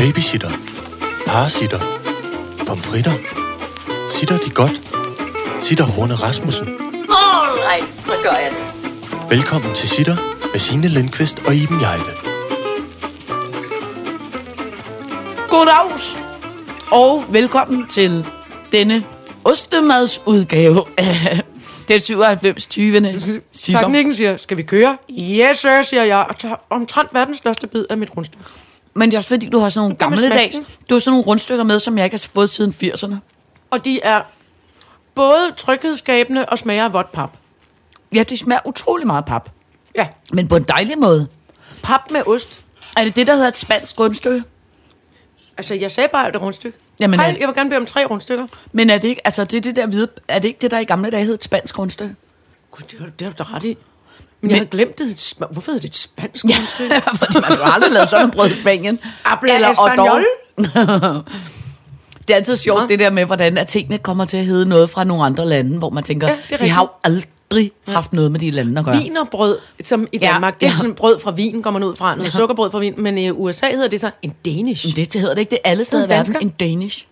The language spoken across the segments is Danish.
Babysitter. Parasitter. Pomfritter. Sitter de godt? Sitter Horne Rasmussen. Alright, så gør jeg det. Velkommen til Sitter med Signe Lindqvist og Iben Jejle. Goddags, og velkommen til denne ostemadsudgave af den 97. 20. sitter. Teknikken siger, skal vi køre? Yes, sir, siger jeg, og tager omtrent verdens største bid af mit rundstykke. Men det er også fordi, du har sådan nogle gammeldags, smasken? du har sådan nogle rundstykker med, som jeg ikke har fået siden 80'erne. Og de er både tryghedsskabende og smager af vådt pap. Ja, de smager utrolig meget pap. Ja, Men på en dejlig måde. pap med ost. Er det det, der hedder et spansk rundstykke? Altså, jeg sagde bare et rundstykke. Jamen, Hej, jeg vil gerne bede om tre rundstykker. Men er det ikke, altså det er det der hvide, er det ikke det, der i gamle dage hed et spansk rundstykke? Gud, det har, det du ret i. Men jeg havde glemt det. Hvorfor hedder det et spansk rundstykke? Fordi man har aldrig lavet sådan en brød i Spanien. Habla Eller español? Ordon. Det er altid sjovt, det der med, hvordan at tingene kommer til at hedde noget fra nogle andre lande, hvor man tænker, Ja, ja, er de har jo aldrig haft noget med de lande at gøre. Vinerbrød, som i Ja, Danmark, det er ja. sådan brød fra vin, kommer man ud fra. Noget sukkerbrød fra vin. Men i USA hedder det så en danish. Men det, det hedder det ikke. Det er alle steder i er verden. En Danish.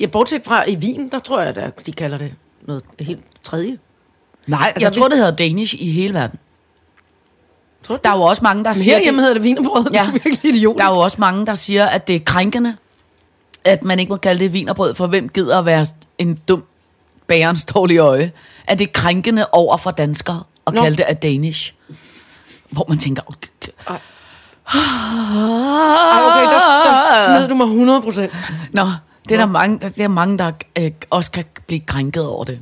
Ja, bortset fra i Wien, der tror jeg, at de kalder det noget helt tredje. Nej, altså, jeg hvis- tror, det hedder Danish i hele verden. Tror Der er jo også mange, der Men siger, herhjemme hedder det vinerbrød. Ja. Det er virkelig idiot. der er jo også mange, der siger, at det er krænkende, at man ikke må kalde det vinerbrød, for hvem gider at være en dum bærens dårlige øje. At det er krænkende over for danskere at Nå. kalde det a Danish. Hvor man tænker, okay, Ej, okay, der, der smed du mig 100 procent. Nå, det er der mange, det er mange der øh, også kan blive krænket over det.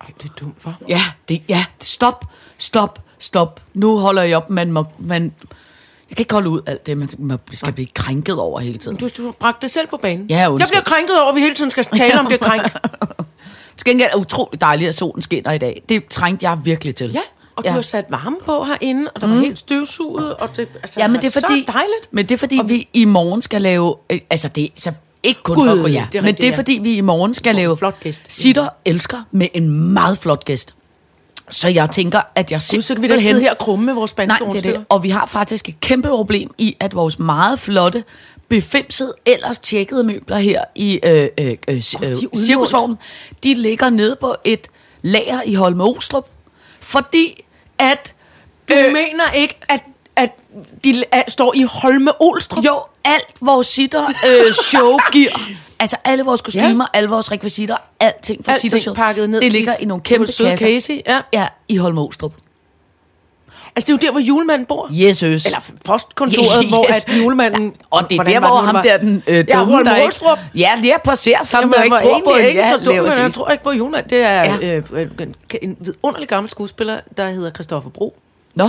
Ej, det er dumt, for. Ja, det, ja, stop, stop, stop. Nu holder jeg op, man må, man, jeg kan ikke holde ud alt det, man, man skal blive krænket over hele tiden. Du, du har bragt det selv på banen. Ja, jeg undskyld. bliver krænket over, at vi hele tiden skal tale om det krænk. Til gengæld er det utroligt dejligt, at solen skinner i dag. Det trængte jeg virkelig til. Ja, og ja. du har sat varme på herinde, og der var helt støvsuget, og det, altså, ja men det er fordi, så dejligt. Men det er fordi, vi i morgen skal lave, øh, altså det så ikke kun Gud, for gå ja, det men det er fordi, vi i morgen skal lave flot gæst. Sitter elsker med en meget flot gæst. Så jeg tænker, at jeg Gud, så kan vi da sidde her krumme med vores spanske Nej, det er det. Og vi har faktisk et kæmpe problem i, at vores meget flotte, befimsede, ellers tjekkede møbler her i øh, øh, øh, øh, udlånt. cirkusvognen, de ligger nede på et lager i Holme Olstrup, fordi at... Du øh, mener ikke, at de står i Holme Olstrup? Jo, alt vores sitter øh, show altså alle vores kostymer, ja. alle vores rekvisitter, alting fra Alting sitter show, pakket ned det ligger i- nogle kæmpe kasser. Casey, ja. ja, i Holme Olstrup. Altså, det er jo der, hvor julemanden bor. Jesus. Eller postkontoret, Yes. hvor at julemanden... Og det er der, hvor det ham var? der, den øh, Ja, dumme, Holme der ikke... Ja, det er præcis ham, Jamen, der ikke tror på en. ikke Ja, så dum, men jeg tror ikke på julemand. Det er Ja. øh, øh, en, en vidunderlig gammel skuespiller, der hedder Christoffer Bro. Nå.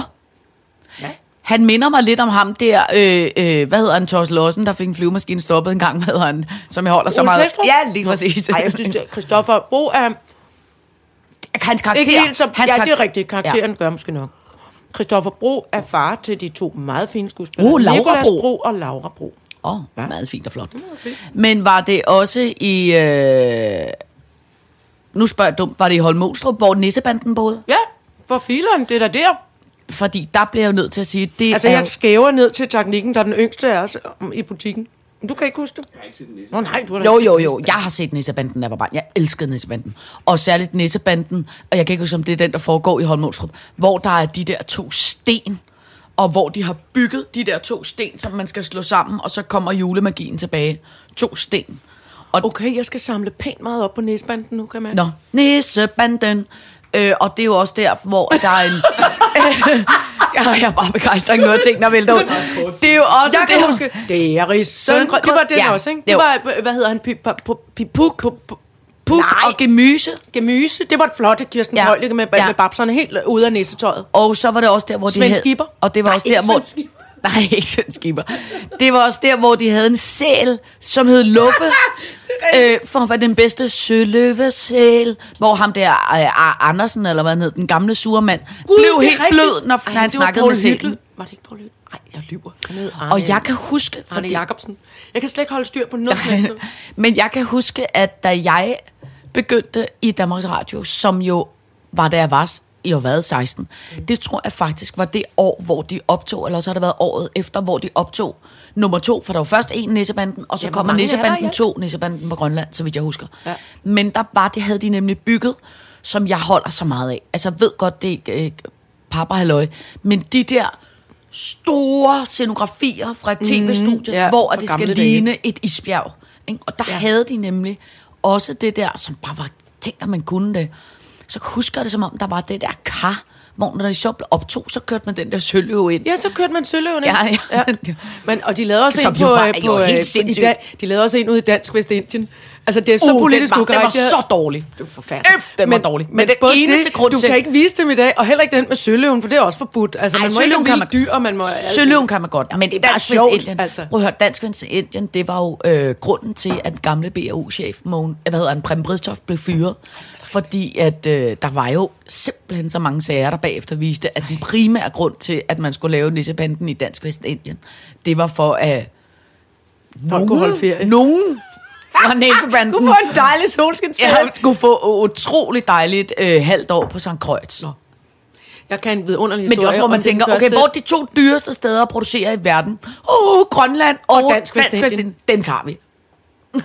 Ja. Han minder mig lidt om ham der, øh, øh, hvad hedder han, Thors Lossen, der fik en flyvemaskine stoppet en gang, hvad hedder han, som jeg holder så Ole meget. Thestrup? Ja, lige præcis. Ej, jeg synes, Christoffer Bro er hans karakter. ikke helt så... hans Ja, det er rigtigt. Karakteren gør måske nok. Christoffer Bro er far til de to meget fine skuespillere. Uh, Laura Nicolas Bro. Bro og Laura Bro. Åh, oh, meget fint og flot. Men var det også i... Øh, nu spørger jeg dumt, var det i Holmostrup, hvor Nissebanden boede? Ja, for fileren, det er da der. Fordi der bliver jeg jo nødt til at sige, det Altså, er... jeg skæver ned til teknikken, der er den yngste af os i butikken. Du kan ikke huske det? Jeg har ikke set den Nå nej, du har da Jo, ikke jo, set jo. Nissebanden. Jeg har set Nissebanden, da jeg var barn. Jeg elskede Nissebanden. Og særligt Nissebanden, og jeg kan ikke huske, om det er den, der foregår i Holmåstrup, hvor der er de der to sten, og hvor de har bygget de der to sten, som man skal slå sammen, og så kommer julemagien tilbage. To sten. Og Okay, jeg skal samle pænt meget op på næsbanden nu, kan man. Nå, Nissebanden. Øh, og det er jo også der, hvor der er en... jeg er bare begejstret, ikke noget ting, der vælter ud. Det er jo også Jeg kan det, huske, det er risengrød. Det var den Ja, også, ikke? Det var, hvad hedder han? Pip, pip, pip, puk, og gemyse. Gemyse. Det var et flotte Kirsten Ja. Højlykke med, Ja. med babserne helt ude af næsetøjet. Og så var det også der, hvor de Svend. Skipper? Og det var Nej, også der, hvor... Nej, ikke Svend Skipper. Det var også der, hvor de havde en sæl, som hed Luffe. øh, for at være den bedste søløvesæl. Hvor ham der, øh, Andersen, eller hvad han hed, den gamle sure mand, blev det er helt rigtigt. blød, når Ej, han var snakkede med sælen. Var det ikke Poul Hyttel? Nej, jeg lyver. Han Arne, Og jeg kan huske... Arne fordi- Jacobsen. Jeg kan slet ikke holde styr på noget nu. Men jeg kan huske, at da jeg begyndte i Danmarks Radio, som jo var da jeg var i har været 16. Mm. Det tror jeg faktisk var det år, hvor de optog, eller så har det været året efter, hvor de optog nummer to, for der var først en Nissebanden, og så Ja, kommer er Nissebanden der, ja? 2, Nissebanden på Grønland, så vidt jeg husker. Ja. Men der var, det havde de nemlig bygget, som jeg holder så meget af. Altså, jeg ved godt, det er ikke øh, papa halløj, men de der store scenografier fra et tv-studie, Mhm, ja, hvor det skal gamle dage. ligne et isbjerg. Ikke? Og der ja. Havde de nemlig også det der, som bare var tænkt, at man kunne det. Så husker jeg det som om, der var det der kar, hvor når de så blev optog, så kørte man den der søløv ind. Ja, så kørte man Søløven ind. Ja, ja. Men, og de lavede også Som en på, var- øh, jo på, helt øh, i. Dan, de lavede også en ud i Dansk Vestindien. Altså, det er så Uh, politisk den var, den var så dårlig. Det var forfærdeligt. Øf, den var dårlig. Men den både eneste grund du til- kan ikke vise dem i dag, og heller ikke den med Søløven, for det er også forbudt. Altså, Ej, man må ikke kan vilde dyr, og man må... Søløven kan man godt, men det er Dansk sjovt, Vestindien. altså. Prøv at høre, Dansk Vestindien, det var jo øh, grunden til, at den gamle BAU-chef, Mogen, hvad hedder han, Prem Bridstoft, blev fyret. Fordi at øh, der var jo simpelthen så mange sager, der bagefter viste, at den primære grund til, at man skulle lave Nissebanden i Dansk Vestindien, det var for at Folk kunne holde ferie. nogen fra Nissebanden kunne få en dejlig solskinsferie. ja, skulle få utrolig dejligt øh, halvt år på St. Kreuz. Nå. Jeg kan en vidunderlig Men det er også, hvor man den tænker, okay, første- hvor er de to dyreste steder at producere i verden? Åh, oh, Grønland og, Og Dansk Vestindien. Vestindien. Dem tager vi.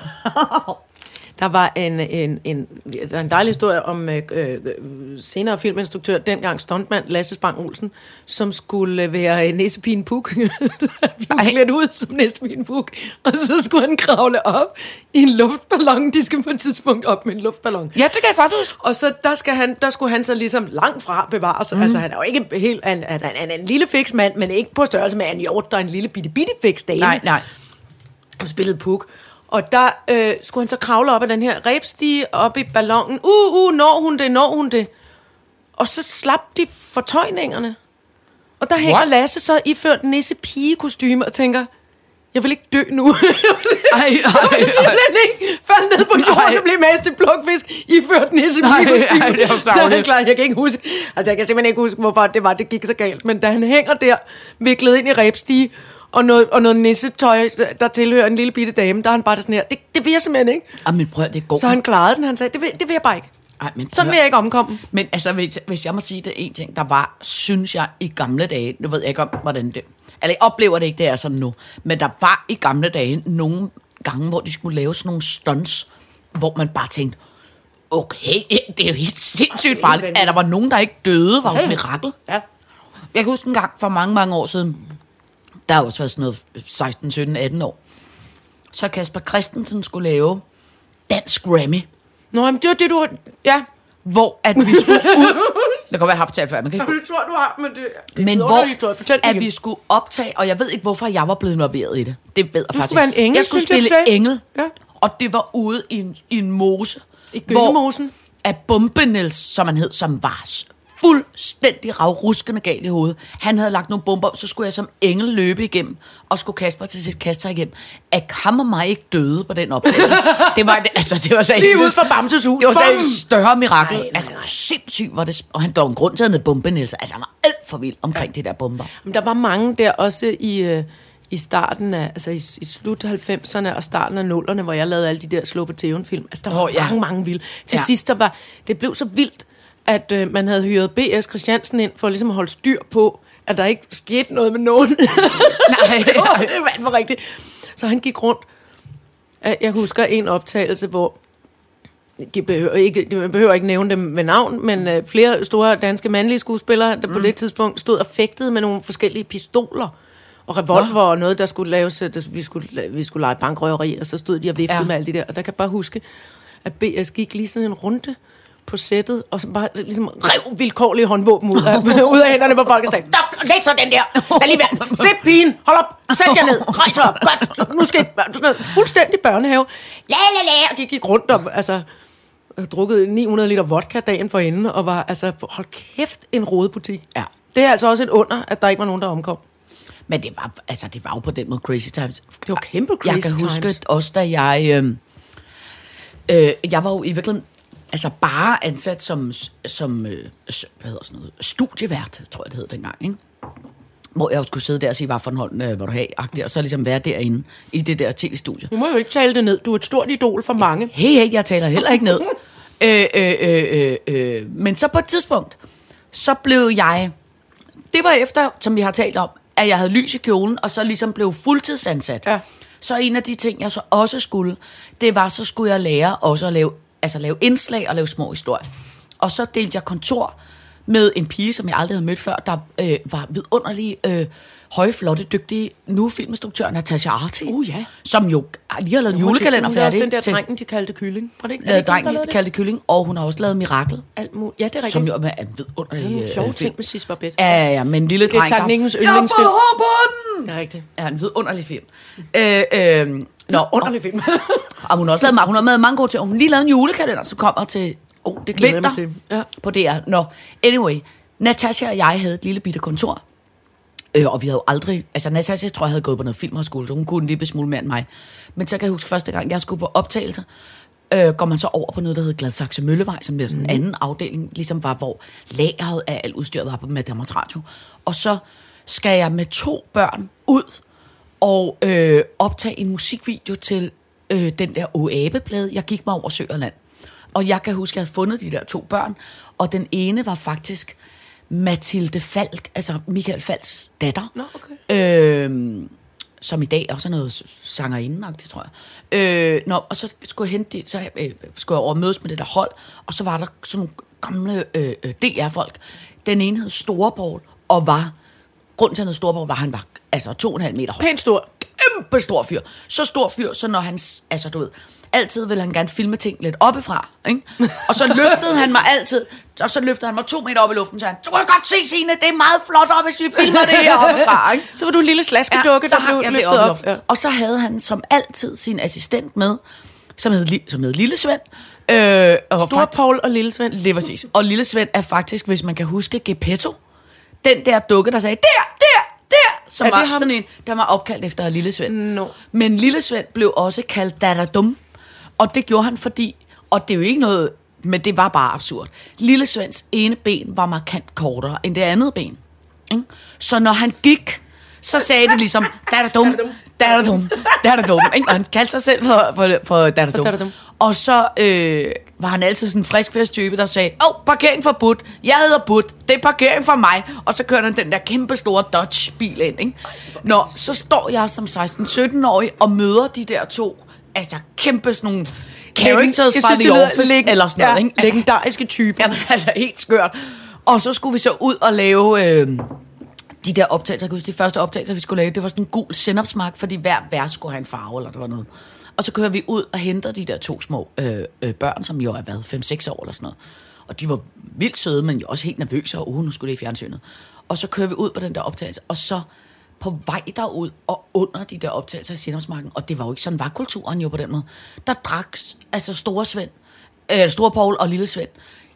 Der var en, en, en, der er en dejlig historie om øh, øh, senere filminstruktør, dengang stuntmand Lasse Spang Olsen, som skulle øh, være Nissepien Puk. Han blev ud som Nissepien Puk, og så skulle han kravle op i en luftballon. De skal på et tidspunkt op med en luftballon. Ja, det kan jeg godt huske. Og så der, skal han, der skulle han så ligesom langt fra bevare sig. Mm. Altså han er jo ikke helt, han, han, han er en lille fiks mand, men ikke på størrelse med en hjort, der er en lille bitte bitte fiks dame. Nej, nej. Han spillede puk. Og der øh, skulle han så kravle op ad den her rebstige op i ballonen. Uh, uh, når hun det, når hun det. Og så slap de fortøjningerne. Og der hænger What? Lasse så iført nisse pige kostume og tænker, jeg vil ikke dø nu. Ej, ej, Jeg simpelthen ikke falde ned på jorden og blive mast til plukfisk iført nisse Nej, pige ej, kostume. det jo Så er han tarveligt. klar, jeg kan ikke huske, altså jeg kan simpelthen ikke huske, hvorfor det var, det gik så galt. Men da han hænger der, viklet ind i rebstige, og noget, og noget nissetøj, der tilhører en lille bitte dame, der er han bare sådan her, det, det vil jeg simpelthen ikke. Ej, men prøv det går. Så han klarede den, han sagde, det vil, det vil jeg bare ikke. Ej, men prøv Sådan vil jeg ikke omkomme. Men altså, hvis, hvis jeg må sige det en ting, der var, synes jeg, i gamle dage, nu ved jeg ikke om, hvordan det, eller jeg oplever det ikke, det er sådan nu, men der var i gamle dage nogle gange, hvor de skulle lave sådan nogle stunts, hvor man bare tænkte, okay, det er jo helt sindssygt farligt. At der var nogen, der ikke døde, var jo et mirakel. Ja. Jeg kan huske en gang for mange, mange år siden, der har også været sådan noget 16, 17, 18 år, så Kasper Christensen skulle lave Dansk Grammy Nå, men det var det, du... Ja. hvor at vi skulle ud... Det kan godt være, jeg har haft talt før, men kan ikke Det tror du har, men det... men det hvor historie. Fortæl at igen. vi skulle optage, og jeg ved ikke, hvorfor jeg var blevet involveret i det. Det ved jeg faktisk skulle ikke. en engel, Jeg skulle jeg, spille du sagde. engel, Ja. og det var ude i en, i en mose. I Gyngemosen? At Bombenels, som han hed, som var fuldstændig ravruskende galt i hovedet. Han havde lagt nogle bomber, så skulle jeg som engel løbe igennem, og skulle Kasper til sit kaster igennem. At ham og mig ikke døde på den optagelse. det var, altså, det var så Lige ude for Bamses hus. Det var så et større mirakel. Nej, nej, altså, nej. sindssygt var det. Og han var en grund til, at han hed Bombenels. Altså, han var alt for vild omkring ja. det der bomber. Men der var mange der også i, øh, i starten af, altså i, i slut 90'erne og starten af 0'erne, hvor jeg lavede alle de der slå på tæven film. Altså der var oh, ja. mange, mange vilde. Til ja. sidst, der var, det blev så vildt, at øh, man havde hyret B.S. Christiansen ind for ligesom at holde styr på, at der ikke skete noget med nogen. Nej, det var, det var, rigtigt. Så han gik rundt. Øh, Jeg husker en optagelse, hvor de behøver ikke, de behøver ikke nævne dem ved navn, men øh, flere store danske mandlige skuespillere, der mm. på det tidspunkt stod og fægtede med nogle forskellige pistoler og revolver og noget, der skulle laves, øh, der, vi, skulle, vi skulle lege bankrøveri, og så stod de og viftede ja. med alt det der. Og der kan jeg bare huske, at B.S. gik lige sådan en runde på sættet, og så bare ligesom rev vilkårlige håndvåben ud af, ud af hænderne på folk og sagde, Stop, læg så den der, lad lige være, slip pigen, hold op, sæt jer ned, rejs op, godt, nu skal I, fuldstændig børnehave, la la la, og de gik rundt og, altså, havde drukket 900 liter vodka dagen for inden, og var, altså, hold kæft, en rodebutik. Ja. Det er altså også et under, at der ikke var nogen, der omkom. Men det var, altså, det var jo på den måde crazy times. Det var kæmpe Jeg crazy kan huske times. også, da jeg... Øh, øh, jeg var jo i virkeligheden altså bare ansat som, som øh, hvad hedder sådan noget, studievært, tror jeg det hed dengang, ikke? Hvor jeg jo skulle sidde der og sige, hvad for en hånd øh, hvor du have, og så ligesom være derinde i det der tv-studie. Du må jo ikke tale det ned. Du er et stort idol for mange. Hey, hey, jeg taler heller ikke ned. øh, øh, øh, øh, øh. Men så på et tidspunkt, så blev jeg... Det var efter, som vi har talt om, at jeg havde lys i kjolen, og så ligesom blev fuldtidsansat. Ja. Så en af de ting, jeg så også skulle, det var, så skulle jeg lære også at lave, altså lave indslag og lave små historier. Og så delte jeg kontor med en pige, som jeg aldrig havde mødt før, der øh, var vidunderlig øh, høje, flotte, dygtige, nu filminstruktør Natasha Arti. Uh, ja. Som jo lige har lavet julekalender Hun lavede færdig. Den der til- drengen, de kaldte kylling. Var det ikke? er det der drengen, lavede det? kaldte kylling, og hun har også lavet Mirakel, Alt muligt. Ja, det er rigtigt. som jo er en vidunderlig nogle øh, sjove film. ting med Sis Babette. Ja, ja, ja, men en lille Det er dreng, Teknikkens Jeg yndlingsfilm. fået hår på den! Det er rigtigt. Ja, en vidunderlig film. Øh, øh, nå, Underlig film. Og hun har også lavet, hun har lavet mange gode ting. Hun har lige lavet en julekalender, som kommer til oh, det glæder jeg vinter til. Ja. på DR. Nå, anyway. Natasha og jeg havde et lille bitte kontor. Øh, og vi havde jo aldrig... Altså, Natasha tror jeg havde gået på noget filmhøjskole, så hun kunne en lille smule mere end mig. Men så kan jeg huske, første gang jeg skulle på optagelser, øh, går man så over på noget, der hedder Gladsaxe Møllevej, som bliver sådan en anden afdeling, ligesom var, hvor lageret af alt udstyret var på Madamers Radio. Og så skal jeg med to børn ud og øh, optage en musikvideo til øh, den der Oabe-plade. Jeg gik mig over Sø og Land. Og jeg kan huske, at jeg havde fundet de der to børn, og den ene var faktisk Mathilde Falk, altså Michael Falks datter. Nå, okay. Øhm, som i dag også er noget sangerinde tror jeg. Øh, nå, og så skulle jeg hente de, så øh, skulle jeg over mødes med det der hold, og så var der sådan nogle gamle øh, øh, DR-folk. Den ene hed Storeborg, og var, grunden til, at han hed Storeborg, var, at han var altså to og en halv meter høj Pænt stor. kæmpe stor fyr. Så stor fyr, så når han, altså du ved, altid vil han gerne filme ting lidt oppefra, ikke? Og så løftede han mig altid, og så løftede han mig to meter op i luften, så han, du kan godt se, Signe, det er meget flot op, hvis vi filmer det her oppefra, ikke? Så var du en lille slaskedukke, så der blev løftet op. luften. Ja. Og så havde han som altid sin assistent med, som hed, som hed Lille Svend. Øh, og Stor Paul og Lille Svend. Lige præcis. Og Lille Svend er faktisk, hvis man kan huske, Gepetto. Den der dukke, der sagde, der, der, der. Som Er var ham? sådan en, der var opkaldt efter Lille Svend. Nå. Men Lille Svend blev også kaldt Datterdum. Og det gjorde han, fordi, og det er jo ikke noget, men det var bare absurd. Lille Svends ene ben var markant kortere end det andet ben. Ikke? Så når han gik, så sagde det ligesom, Datterdum, Datterdum, Datterdum. Ikke? Og han kaldte sig selv for, for, for Datterdum. Datterdum. Og så øh, var han altid sådan en frisk type, der sagde, åh, oh, parkering forbudt, jeg hedder Bud, det er parkering for mig. Og så kørte han den der kæmpe store Dodge-bil ind. Ikke? Nå, så står jeg som 16-17-årig og møder de der to, altså kæmpe sådan nogle characters fra The Office, leg- eller sådan noget. ja, ikke? Altså, legendariske type. Jamen altså helt skørt. Og så skulle vi så ud og lave øh, de der optagelser. Jeg kan huske, de første optagelser, vi skulle lave, det var sådan en gul sennepsmark, fordi hver vers skulle have en farve, eller der var noget. Og så kører vi ud og henter de der to små øh, øh, børn, som jo er været 5-6 år eller sådan noget. Og de var vildt søde, men jo også helt nervøse, og uh, nu skulle det i fjernsynet. Og så kører vi ud på den der optagelse, og så på vej derud og under de der optagelser i Sindhavsmarken, og det var jo ikke sådan, var kulturen jo på den måde, der drak altså store Svend, øh, store Paul og lille Svend,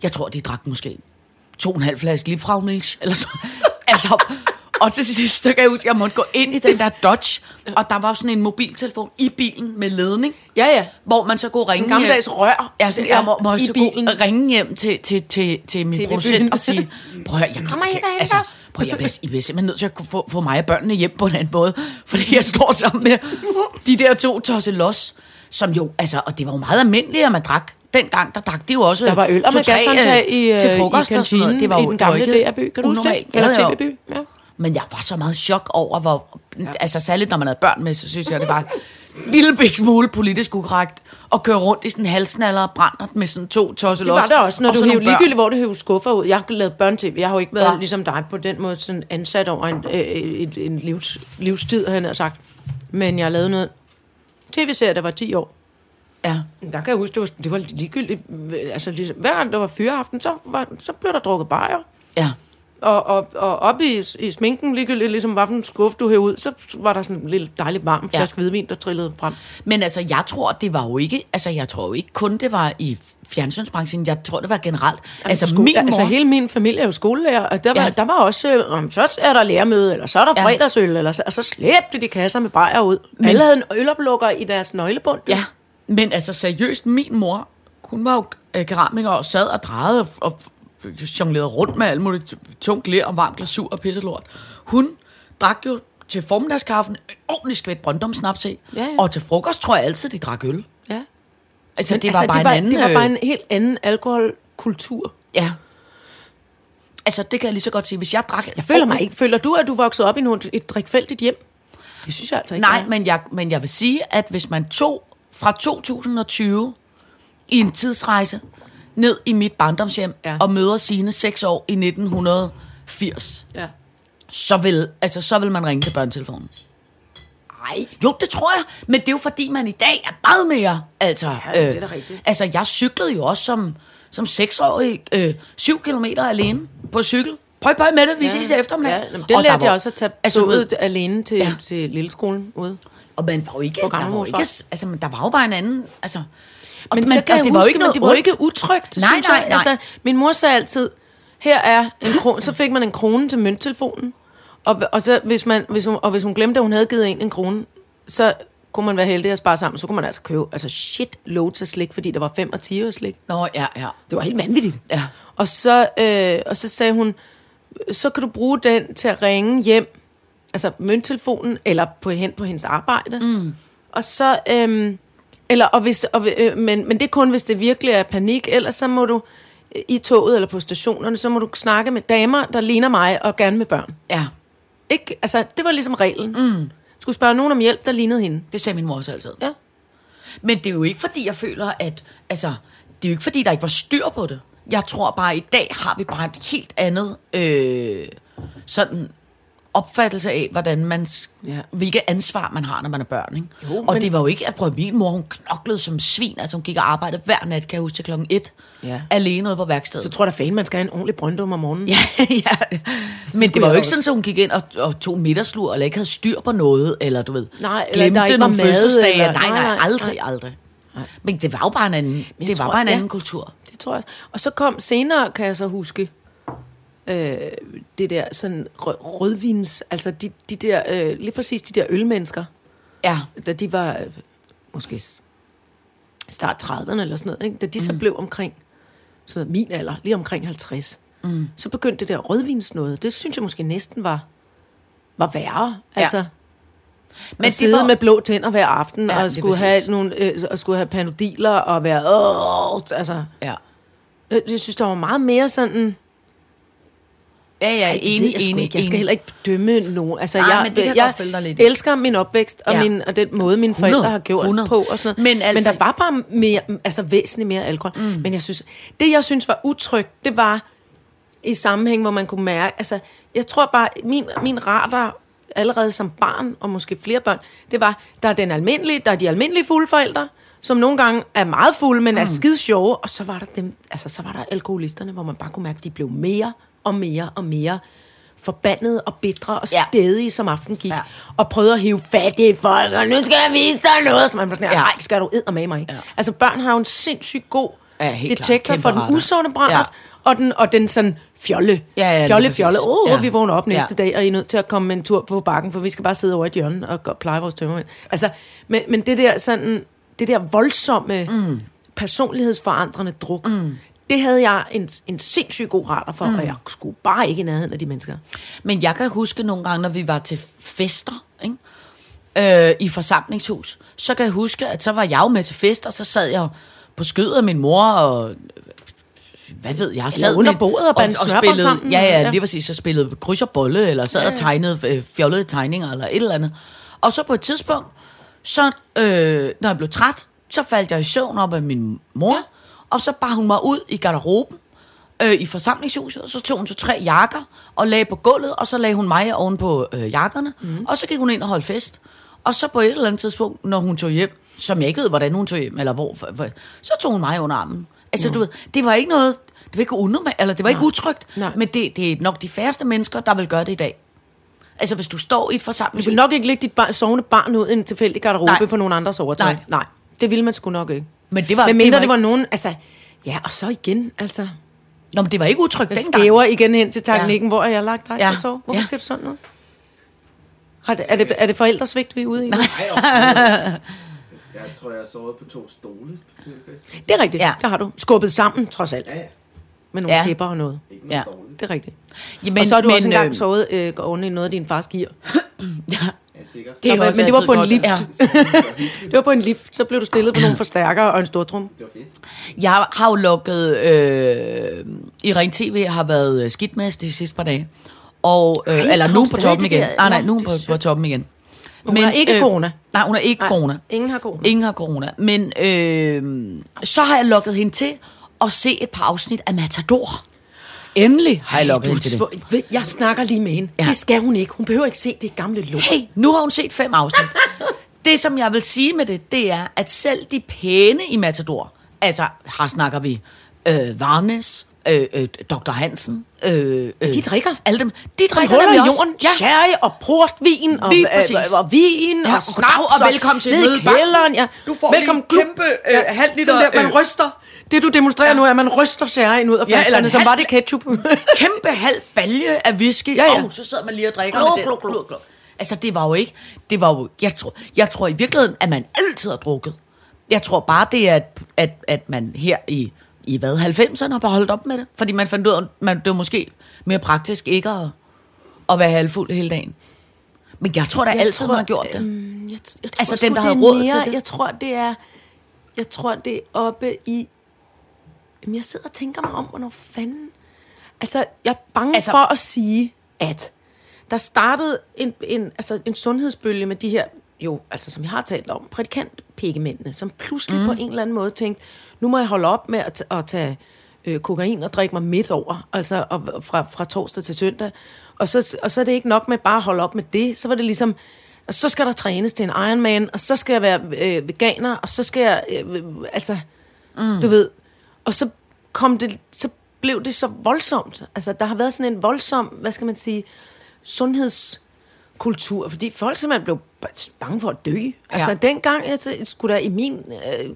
jeg tror, de drak måske to og en halv flaske Liebfraumilch, eller så. altså, og til sidst, så kan jeg huske, at jeg måtte gå ind i den der Dodge, og der var sådan en mobiltelefon i bilen med ledning, Ja, ja. hvor man så kunne ringe Sådan gammeldags rør. Ja, sådan, Ja, jeg må, må i så bilen. ringe hjem til, til, til, til min TV-byen. producent og sige, prøv at jeg Kommer ikke altså, os? Prøv jeg bliver, I bliver simpelthen nødt til at få, få mig og børnene hjem på en anden måde, fordi jeg står sammen med de der to tosselos, som jo, altså, og det var jo meget almindeligt, at man drak. Dengang, der drak de jo også Der var øl og to-tre, magasinhåndtag i, øh, til frokost i og sådan noget. kantinen Det var i jo, den det var gamle DR-by. Kan du huske det? Eller. TV-by. Ja. Men jeg var så meget chok over, hvor... Ja. Altså særligt, når man havde børn med, så synes jeg, det var lille bit smule politisk ukorrekt at køre rundt i sådan en halsnaller og brænder med sådan to tosset Det var der også, når og du hævde ligegyldigt, hvor du hævde skuffer ud. Jeg har lavet børn-tv. Jeg har jo ikke været Ja. ligesom dig på den måde sådan ansat over en, øh, en, en livs, livstid, har jeg nær sagt. Men jeg har lavet noget tv-serie, der var 10 år. Ja. Der kan jeg huske, det var, det var ligegyldigt. Altså, ligesom, hver gang der var fyreaften, så, var, så blev der drukket bajer. Ja. Og, og, og oppe i, i sminken, ligegyldigt ligesom hvad for en skuffe du hævde ud, så var der sådan en lille dejlig varm Ja. flaske hvidvin, der trillede frem. Men altså, jeg tror, det var jo ikke... Altså, jeg tror jo ikke kun, det var i fjernsynsbranchen. Jeg tror, det var generelt. Altså, sko- min mor... altså hele min familie er jo skolelærer, og der var, Ja. ja. der var også, øh, om, så er der lærermøde, eller så er der Ja. ja. fredagsøl, eller så, og så slæbte de kasser med bajer ud. Men- Men, Alle havde en øloplukker i deres nøglebund. Ja, men altså seriøst, min mor, hun var jo øh, keramiker og sad og drejede og, og jonglerede rundt med alt muligt tungt ler og varmt glasur og pisselort. Hun drak jo til formiddagskaffen en ordentlig skvæt brøndumsnaps i, Ja, ja. og til frokost tror jeg altid, de drak øl. ja. Altså, Men det var altså, bare det var, en anden... det var bare øh, en helt anden alkoholkultur. Ja. altså, det kan jeg lige så godt sige. Hvis jeg drak... Jeg føler mig ikke. Føler du, at du voksede op i nogle, et drikfældigt hjem? Det synes jeg altså ikke. Nej, men jeg, men jeg vil sige, at hvis man tog fra 2020 i en tidsrejse ned i mit barndomshjem Ja. og møder sine seks år i 1980, Ja. så vil, altså, så vil man ringe til børnetelefonen. Nej. Jo, det tror jeg, men det er jo fordi, man i dag er meget mere, altså... Ja, det er da rigtigt. Altså, jeg cyklede jo også som, som seksårig øh, syv kilometer alene på cykel. Prøv, prøv med det, vi ja. ses i eftermiddag. Ja, jamen, det Og lærte jeg også at tage altså, toget alene til, ja. Til lilleskolen ude. Og man var jo ikke, der var ikke, altså, der var jo bare en anden, altså... Og Men man, så kan jeg og det var jo ikke noget det var ikke utrygt, Nej, synes nej, jeg. nej. Altså, min mor sagde altid, her er en krone, så fik man en krone til mønttelefonen, og, og, så, hvis man, hvis hun, og hvis hun glemte, at hun havde givet en en krone, så kunne man være heldig at spare sammen, så kunne man altså købe altså shit loads af slik, fordi der var 5 og 10 øre slik. Nå, ja, ja. Det var helt vanvittigt. Ja. Og så, øh, og så sagde hun, så kan du bruge den til at ringe hjem, altså mønttelefonen, eller på, hen på hendes arbejde. Mm. Og så, øhm, eller, og hvis, og, øh, men, men det er kun, hvis det virkelig er panik, ellers så må du øh, i toget eller på stationerne, så må du snakke med damer, der ligner mig og gerne med børn. Ja, Ikke? Altså, det var ligesom reglen. Mm. Skulle spørge nogen om hjælp, der lignede hende. det sagde min mor også altid. Ja. Men det er jo ikke, fordi jeg føler, at... Altså, det er jo ikke, fordi der ikke var styr på det. Jeg tror bare, i dag har vi bare et helt andet... Øh, sådan opfattelse af, hvordan man, Ja. hvilke ansvar man har, når man er børn. Ikke? Jo, og men- det var jo ikke, at prøv, min mor, hun knoklede som svin, altså hun gik og arbejdede hver nat, kan jeg huske, til klokken et, Ja. alene ude på værkstedet. Så tror jeg da fanden, man skal have en ordentlig brøndum om morgenen. Ja, ja. Men det var jo ikke sådan, at hun gik ind og, og tog middagslur, eller ikke havde styr på noget, eller du ved, Nej, eller glemte var nogle fødselsdage. eller- Nej, nej, nej, nej, aldrig, nej. aldrig. Men det var jo bare en anden, det var tror- bare en ja. anden kultur. Det tror jeg. Og så kom senere, kan jeg så huske, øh, det der sådan rød, rødvins, altså de, de der, øh, lige præcis de der ølmennesker, Ja, da de var øh, måske start 30'erne eller sådan noget, ikke? da de så blev omkring noget, min alder, lige omkring 50, mm. så begyndte det der rødvins noget. Det synes jeg måske næsten var, var værre. Ja. Altså, men at sidde var, med blå tænder hver aften, Ja, ja, og skulle have, nogle, øh, og skulle have panodiler, og være, åh, altså, Ja, jeg, jeg synes, der var meget mere sådan... ja, ja Ej, enig, jeg, enig, ikke. jeg skal enig. heller ikke dømme nogen. Altså, Nej, jeg, men det kan jeg jeg godt følge dig lidt elsker min opvækst og, Ja. min, og den måde, mine 100, forældre har gjort 100. på. Og sådan noget. Men altså- men der var bare mere, altså væsentligt mere alkohol. Mm. Men jeg synes, det jeg synes var utrygt, det var i sammenhæng, hvor man kunne mærke, altså, jeg tror bare, min, min radar allerede som barn, og måske flere børn, det var, der er den almindelige, der er de almindelige fulde forældre, som nogle gange er meget fulde, men mm. er skide sjove, og så var der dem, altså så var der alkoholisterne, hvor man bare kunne mærke, at de blev mere og mere og mere forbandet og bitre og Ja. stedige, som aften gik, Ja. og prøvede at hive fat i folk, og nu skal jeg vise dig noget, så man var sådan, Ja. nej, det skal du ed med mig. Ja. Altså børn har jo en sindssygt god Ja, detektor for den usunde brændert, Ja. og den, og den sådan fjolle. Ja, ja, fjolle, fjolle. Åh, Ja. ja. vi vågner op næste Ja. dag, og I er nødt til at komme en tur på bakken, for vi skal bare sidde over i et hjørne og gå- pleje vores tømmermænd. Altså, men, men det der sådan, det der voldsomme, mm. personlighedsforandrende druk, mm. Det havde jeg en, en sindssygt god radar for, mm. og jeg skulle bare ikke i nærheden af de mennesker. Men jeg kan huske nogle gange, når vi var til fester, ikke? Øh, i forsamlingshus, så kan jeg huske, at så var jeg jo med til fester, så sad jeg på skødet af min mor, og hvad ved jeg, sad under bordet og bandt snørbold spillede, sammen, Ja, ja, ja. lige præcis, så spillede kryds og bolle, eller sad og tegnede øh, fjollede tegninger, eller et eller andet. Og så på et tidspunkt, så øh, når jeg blev træt, så faldt jeg i søvn op af min mor, ja. Og så bar hun mig ud i garderoben, øh, i forsamlingshuset, og så tog hun så tre jakker og lagde på gulvet, og så lagde hun mig oven på øh, jakkerne, mm. og så gik hun ind og holdt fest. Og så på et eller andet tidspunkt, når hun tog hjem, som jeg ikke ved, hvordan hun tog hjem, eller hvor, så tog hun mig under armen. Altså, du ved, det var ikke noget, det var ikke unormalt, eller det var ikke utrygt, Nej. men det, det er nok de færreste mennesker, der vil gøre det i dag. Altså, hvis du står i et Du forsamlingshus, vil nok ikke lægge dit bar, sovende barn ud i en tilfældig garderobe Nej. på nogen andres overtøj. Nej. Nej. Det ville man sgu nok ikke. Men det var- Men det mindre var det var, nogen, altså... Ja, og så igen, altså... Nå, men det var ikke utrygt Jeg dengang. skæver igen hen til teknikken, ja. hvor har jeg lagt dig Ja. til sove? Hvorfor Ja. siger du sådan noget? Har det, er, det, er det forældresvigt, vi er ude i? Nej. Jeg tror, jeg har sovet på to stole til fest. Det er rigtigt, Ja. der har du. Skubbet sammen, trods alt. Ja, ja. Med nogle Ja. tæpper og noget. Ikke noget Ja. dårligt. Det er rigtigt. Jamen, Men, og så har du men, også engang øh, sovet øh, oven i noget af din fars gear. Ja. Sikkert. Det er også men det var på en godt. lift. Ja. Det var på en lift, så blev du stillet på nogle forstærkere og en stortrum. Det var fedt. Jeg har jo lukket... Øh, I Ring TV har været øh, skidt med de sidste par dage. Og, øh, Ej, eller nu på toppen igen. der? Nej, nej, nu på, på toppen igen. Hun har ikke corona. Nej, hun har ikke Nej, corona. ingen har corona. Ingen har corona. Men øh, så har jeg lukket hende til at se et par afsnit af Matador. Endelig har jeg lukket Du hende til det. Jeg snakker lige med hende. Ja. Det skal hun ikke. Hun behøver ikke se det gamle lort. Hey, nu har hun set fem afsnit. det, som jeg vil sige med det, det er, at selv de pæne i Matador, altså her snakker vi øh, Varnes, øh, øh, Dr. Hansen, øh, øh, De drikker. Alle dem. De drikker nemlig i også. jorden. Ja. Sherry og portvin og, Lige øh, præcis. og, og vin Ja, og og snaps. goddag og velkommen til kælderen. Ja. Du får velkommen en klub. kæmpe, øh, halv liter, Sådan der, man øh, ryster. Det du demonstrerer Ja. nu er, at man ryster sherryen ud af Ja, eller flaskerne, som halv- var det ketchup. kæmpe halv balje af whisky, Ja, ja. og så sidder man lige og drikker Glug, glug, glug. Glug. Altså, det var jo ikke... Det var jo, jeg, tror, jeg tror i virkeligheden, at man altid har drukket. Jeg tror bare, det er, at, at, at man her i, i hvad, 90'erne har holdt op med det. Fordi man fandt ud af, at man, det var måske mere praktisk ikke at, at være halvfuld hele dagen. Men jeg tror da Jeg altid, tror, man har gjort det. øhm, jeg, jeg tror Altså, dem, der det er havde råd til mere, det. Jeg tror, det er... Jeg tror, det er oppe i... Jamen, jeg sidder og tænker mig om, hvornår fanden... Altså, jeg er bange Altså- for at sige, at der startede en, en, altså en sundhedsbølge med de her, jo, altså som vi har talt om, prædikantpækemændene, som pludselig mm. på en eller anden måde tænkte, nu må jeg holde op med at, at tage øh, kokain og drikke mig midt over, altså og, og fra, fra torsdag til søndag. Og så, og så er det ikke nok med bare at holde op med det, så var det ligesom, og så skal der trænes til en Ironman, og så skal jeg være øh, veganer, og så skal jeg, øh, altså, mm. du ved, og så kom det, så blev det så voldsomt. Altså, der har været sådan en voldsom, hvad skal man sige, sundhedskultur, fordi folk simpelthen blev bange for at dø. Altså, dengang, altså, skulle der i min øh,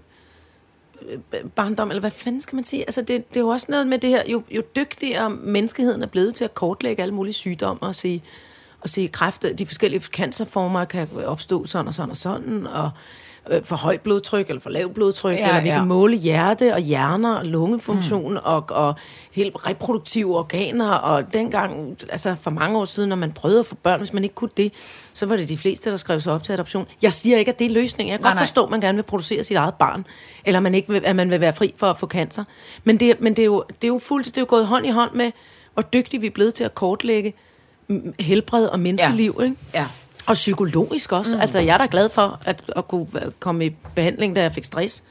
øh, barndom, eller hvad fanden skal man sige? Altså, det, det er jo også noget med det her, jo, jo dygtigere menneskeheden er blevet til at kortlægge alle mulige sygdomme og sige, og sige kræft, de forskellige cancerformer kan opstå sådan og sådan og sådan, og øh, for højt blodtryk eller for lavt blodtryk, Ja, eller vi ja. kan måle hjerte og hjerner og lungefunktion mm. og, og helt reproduktive organer, og dengang, altså for mange år siden, når man prøvede at få børn, hvis man ikke kunne det, så var det de fleste, der skrev sig op til adoption. Jeg siger ikke, at det er løsningen. Jeg kan Nej, godt nej. forstå, at man gerne vil producere sit eget barn, eller man ikke vil, at man vil være fri for at få cancer. Men det, men det er jo, det er jo fuldt, det er jo gået hånd i hånd med, hvor dygtige vi er blevet til at kortlægge helbred og menneskeliv, ja. ikke? Ja. Og psykologisk også. Mm. Altså, jeg er da glad for at, at kunne komme i behandling, da jeg fik stress.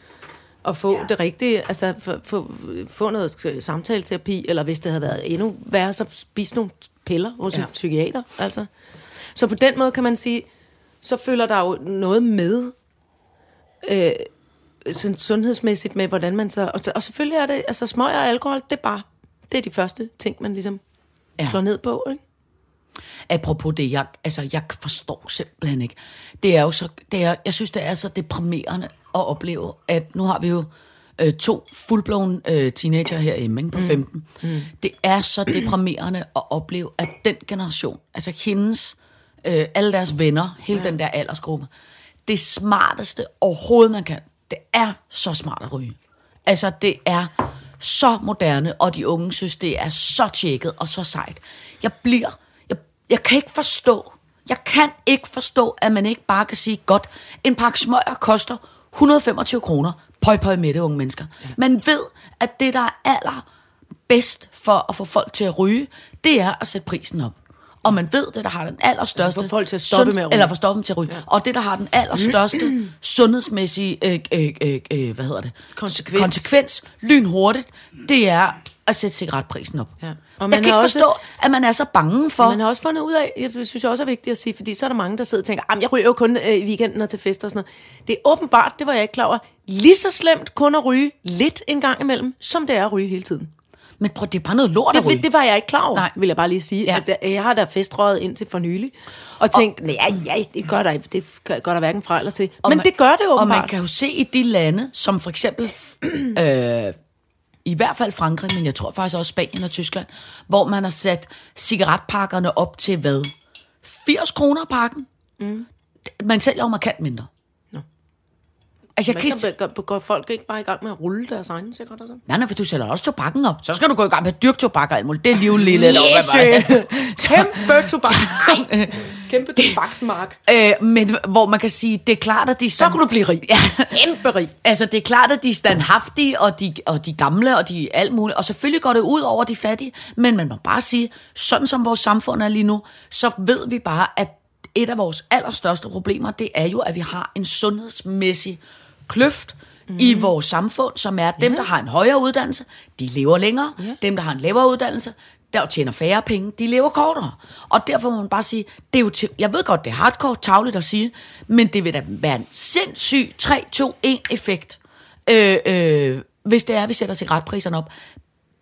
Og få ja. det rigtige, altså få, få, få noget samtaleterapi, eller hvis det havde været endnu værre, så spise nogle piller hos ja. En psykiater. Altså. Så på den måde kan man sige, så følger der jo noget med, øh, sådan sundhedsmæssigt med, hvordan man så... Og, og selvfølgelig er det, altså smøg og alkohol, det er bare, det er de første ting, man ligesom. Ja. slår ned på, ikke? Apropos det, jeg, altså, jeg forstår simpelthen ikke. Det er jo så, det er, jeg synes, det er så deprimerende at opleve, at nu har vi jo øh, to fuldblåen øh, teenager herhjemme ikke, på 15. Mm. Det er så deprimerende at opleve, at den generation, altså hendes, øh, alle deres venner, hele ja. den der aldersgruppe, det smarteste overhovedet man kan, det er så smart at ryge. Altså, det er så moderne, og de unge synes, det er så tjekket og så sejt. Jeg bliver, jeg, kan ikke forstå, jeg kan ikke forstå, at man ikke bare kan sige, godt, en pakke smøger koster 125 kroner. Pøj, pøj med det, unge mennesker. Ja. Man ved, at det, der er aller bedst for at få folk til at ryge, det er at sætte prisen op. Og man ved, det, der har den allerstørste... Altså få folk til at stoppe med at ryge. Eller få stoppe dem til at ryge. Ja. Og det, der har den allerstørste sundhedsmæssige, øh, øh, øh, øh, hvad hedder det? Konsekvens. konsekvens lynhurtigt, det er at sætte cigaretprisen op. Ja. Og Og man jeg kan ikke også- forstå, at man er så bange for... Man har også fundet ud af, jeg synes også er vigtigt at sige, fordi så er der mange, der sidder og tænker, jeg ryger jo kun øh, i weekenden og til fester og sådan noget. Det er åbenbart, det var jeg ikke klar over, lige så slemt kun at ryge lidt en gang imellem, som det er at ryge hele tiden. Men prøv, det er bare noget lort at ryge. Det, det var jeg ikke klar over, Nej. Vil jeg bare lige sige. Ja. Ja. At jeg, jeg har da festrøget indtil for nylig, og tænkt, nej, ja, det gør der, det gør der hverken fra eller til. Og Men man- det gør det Og åbenbart. man kan jo se i de lande, som for eksempel, øh, i hvert fald Frankrig, men jeg tror faktisk også Spanien og Tyskland, hvor man har sat cigaretpakkerne op til hvad? 80 kroner pakken? Mm. Man sælger jo markant mindre. Altså, jeg Men kan så går, går folk ikke bare i gang med at rulle deres egne cigaretter så? Nej, nej, for du sælger også tobakken op. Så skal du gå i gang med at dyrke tobak og alt muligt. Det er lige lille. Læsø. Kæmpe tobak. Kæmpe tobaksmark. Øh, men hvor man kan sige, det er klart, at de... Så kunne du blive rig. Ja. Kæmpe rig. Altså, det er klart, at de er standhaftige, og de, og de gamle, og de alt muligt. Og selvfølgelig går det ud over de fattige. Men man må bare sige, sådan som vores samfund er lige nu, så ved vi bare, at et af vores allerstørste problemer, det er jo, at vi har en sundhedsmæssig kløft mm. i vores samfund, som er, at dem, der har en højere uddannelse, de lever længere. Ja. Dem, der har en lavere uddannelse, der tjener færre penge, de lever kortere. Og derfor må man bare sige, det er jo til, jeg ved godt, det er hardcore tavligt at sige, men det vil da være en sindssyg 3-2-1-effekt, øh, øh, hvis det er, at vi sætter cigaretpriserne op.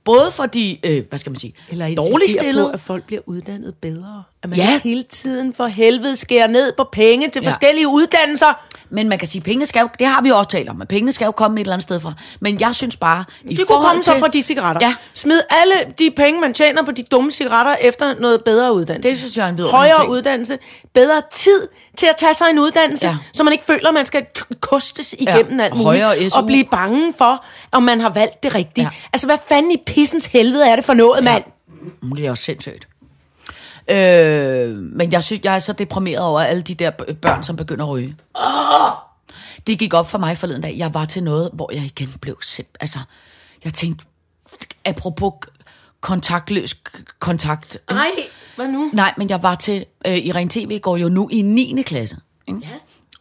Både for de, øh, hvad skal man sige, Eller dårligt insistere på, stillede, at folk bliver uddannet bedre. At man Ja. ja. hele tiden for helvede skærer ned på penge til Ja. ja. forskellige uddannelser. men man kan sige, pengene skal jo, det har vi jo også talt om, at pengene skal jo komme et eller andet sted fra. Men jeg synes bare, i De kunne forhold komme så til- fra de cigaretter. Ja, Smid alle de penge, man tjener på de dumme cigaretter efter noget bedre uddannelse. Det synes jeg er en vidunderlig Højere ting. uddannelse. Bedre tid til at tage sig en uddannelse, Ja. ja. så man ikke føler, at man skal kostes igennem Ja. alt muligt. Og blive bange for, om man har valgt det rigtige. Ja. Ja. Altså, hvad fanden i pissens helvede er det for noget, mand? Mm, Det er også sindssygt. Øh, men jeg synes, jeg er så deprimeret over alle de der børn, som begynder at ryge. Det gik op for mig forleden dag. Jeg var til noget, hvor jeg igen blev simp... Altså, jeg tænkte, apropos kontaktløs kontakt. Nej, hvad nu? Nej, men jeg var til... Øh, Irene TV går jo nu i 9. klasse. Ikke? Ja.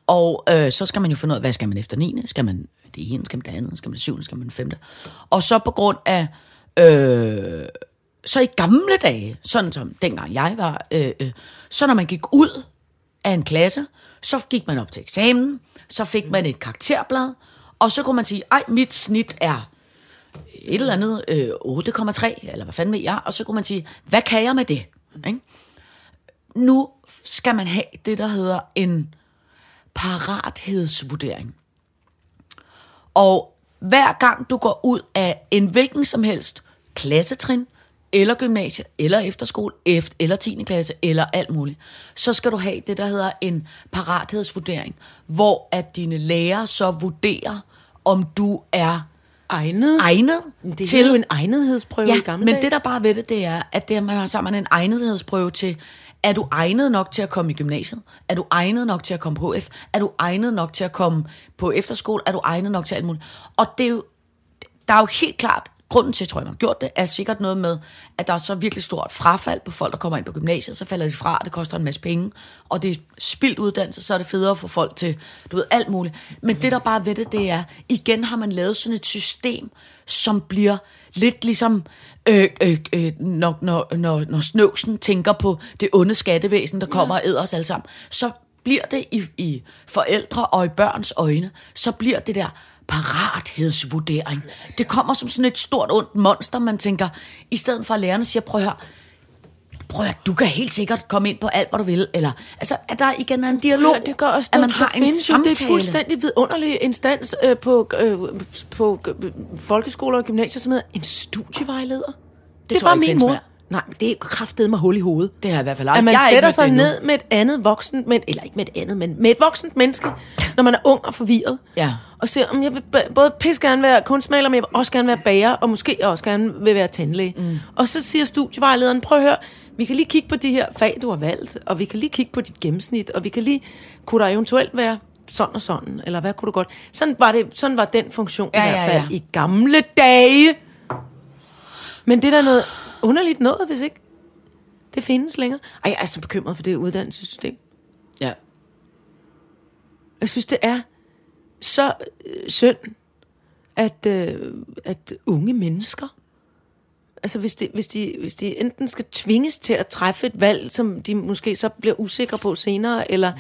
Og øh, så skal man jo finde ud af, hvad skal man efter 9. Skal man det ene, skal man det andet, skal man det syvende, skal man det femte. Og så på grund af... Øh, så i gamle dage, sådan som dengang jeg var, øh, øh, så når man gik ud af en klasse, så gik man op til eksamen, så fik man et karakterblad, og så kunne man sige, ej, mit snit er et eller andet øh, 8,3, eller hvad fanden ved jeg, og så kunne man sige, hvad kan jeg med det? Ikke? Nu skal man have det, der hedder en parathedsvurdering. Og hver gang du går ud af en hvilken som helst klassetrin, eller gymnasie, eller efterskole, efter, eller 10. klasse, eller alt muligt, så skal du have det, der hedder en parathedsvurdering, hvor at dine lærere så vurderer, om du er Egnet. egnet Det er til jo en egnethedsprøve Ja, i gamle men dage. det der bare ved det, det er, at det, man har sammen en egnethedsprøve til, er du egnet nok til at komme i gymnasiet? Er du egnet nok til at komme på F? Er du egnet nok til at komme på efterskole? Er du egnet nok til alt muligt? Og det er jo, der er jo helt klart, grunden til, at jeg tror, man har gjort det, er sikkert noget med, at der er så virkelig stort frafald på folk, der kommer ind på gymnasiet, så falder de fra, det koster en masse penge, og det er spildt uddannelse, så er det federe for folk til, du ved, alt muligt. Men det, der bare ved det, det er, igen har man lavet sådan et system, som bliver lidt ligesom, øh, øh, øh, når, når, når, når snøvsen tænker på det onde skattevæsen, der kommer og æder os alle sammen, så bliver det i, i forældre og i børns øjne, så bliver det der parathedsvurdering. Det kommer som sådan et stort ondt monster, man tænker, i stedet for at lærerne siger, prøv at høre, prøv at du kan helt sikkert komme ind på alt, hvad du vil. Eller, altså, at der igen er en dialog, Ja, det gør også, at man der har en samtale. Det er fuldstændig vidunderlig instans øh, på, øh, på øh, folkeskoler og gymnasier, som hedder en studievejleder. Det, det tror jeg var ikke min mor. mere. Nej, det er kraftedeme mig hul i hovedet. Det har jeg i hvert fald aldrig. At man jeg sætter sig ned med et andet voksen, men, eller ikke med et andet, men med et voksent menneske, når man er ung og forvirret. Ja. Og siger, om jeg vil både pisse gerne være kunstmaler, men jeg vil også gerne være bager, og måske også gerne vil være tandlæge. Mm. Og så siger studievejlederen, prøv at høre, vi kan lige kigge på de her fag, du har valgt, og vi kan lige kigge på dit gennemsnit, og vi kan lige, kunne der eventuelt være sådan og sådan, eller hvad kunne du godt? Sådan var, det, sådan var den funktion Ja, i hvert ja, fald ja. i gamle dage. Men det er da noget underligt noget, hvis ikke det findes længere. Ej, jeg er så bekymret for det uddannelsessystem. Ja. Jeg synes, det er så øh, synd, at, øh, at unge mennesker, altså hvis de, hvis, de, hvis de enten skal tvinges til at træffe et valg, som de måske så bliver usikre på senere, eller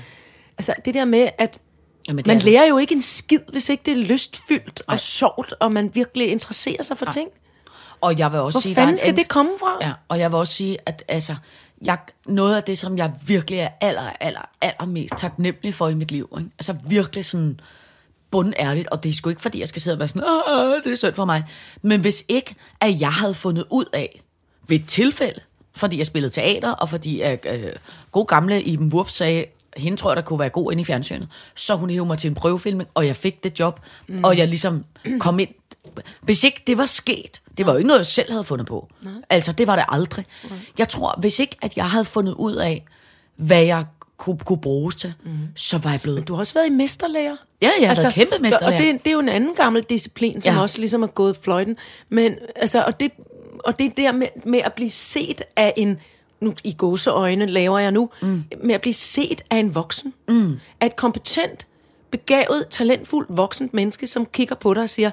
altså det der med, at Jamen, det man det. lærer jo ikke en skid, hvis ikke det er lystfyldt og sjovt, og man virkelig interesserer sig for ting. Og jeg vil også Hvor sige, fanden en skal anden- det komme fra? Ja, og jeg vil også sige, at altså, jeg, noget af det, som jeg virkelig er aller, aller, aller mest taknemmelig for i mit liv, ikke? altså virkelig sådan bundærligt, og det er sgu ikke, fordi jeg skal sidde og være sådan, Åh, det er synd for mig, men hvis ikke, at jeg havde fundet ud af, ved et tilfælde, fordi jeg spillede teater, og fordi at, øh, god gamle Iben Wurp sagde, hende tror jeg, der kunne være god inde i fjernsynet, så hun hævde mig til en prøvefilming, og jeg fik det job, mm. og jeg ligesom kom ind. Hvis ikke det var sket, det var jo ikke noget, jeg selv havde fundet på. Nej. Altså, det var det aldrig. Jeg tror, hvis ikke, at jeg havde fundet ud af, hvad jeg kunne, kunne bruges til, mm. så var jeg blevet... Du har også været i mesterlærer. Ja, jeg har været kæmpe mesterlærer. Og det, det er jo en anden gammel disciplin, som ja. også ligesom er gået fløjten. Men altså, og det, og det der med, med at blive set af en, nu i gåseøjne laver jeg nu, mm. med at blive set af en voksen. Mm. Af et kompetent, begavet, talentfuldt voksent menneske, som kigger på dig og siger,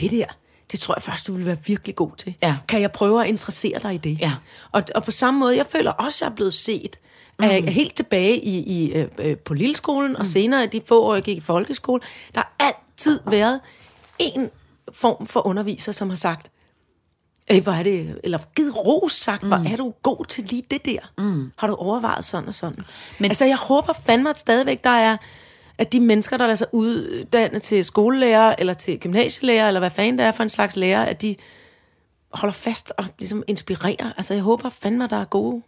det der, det tror jeg først, du vil være virkelig god til. Ja. Kan jeg prøve at interessere dig i det? Ja. Og, og på samme måde, jeg føler også, at jeg er blevet set mm. af, helt tilbage i, i, øh, øh, på lilleskolen, mm. og senere i de få år, jeg gik i folkeskole. Der har altid været en form for underviser, som har sagt, Øh, hvor er det, eller givet ros sagt, mm. hvor er du god til lige det der? Mm. Har du overvejet sådan og sådan? Men, altså, jeg håber fandme, at stadigvæk der er, at de mennesker, der lader sig uddanne til skolelærer, eller til gymnasielærer, eller hvad fanden det er for en slags lærer, at de holder fast og ligesom inspirerer. Altså, jeg håber fandme, at der er gode.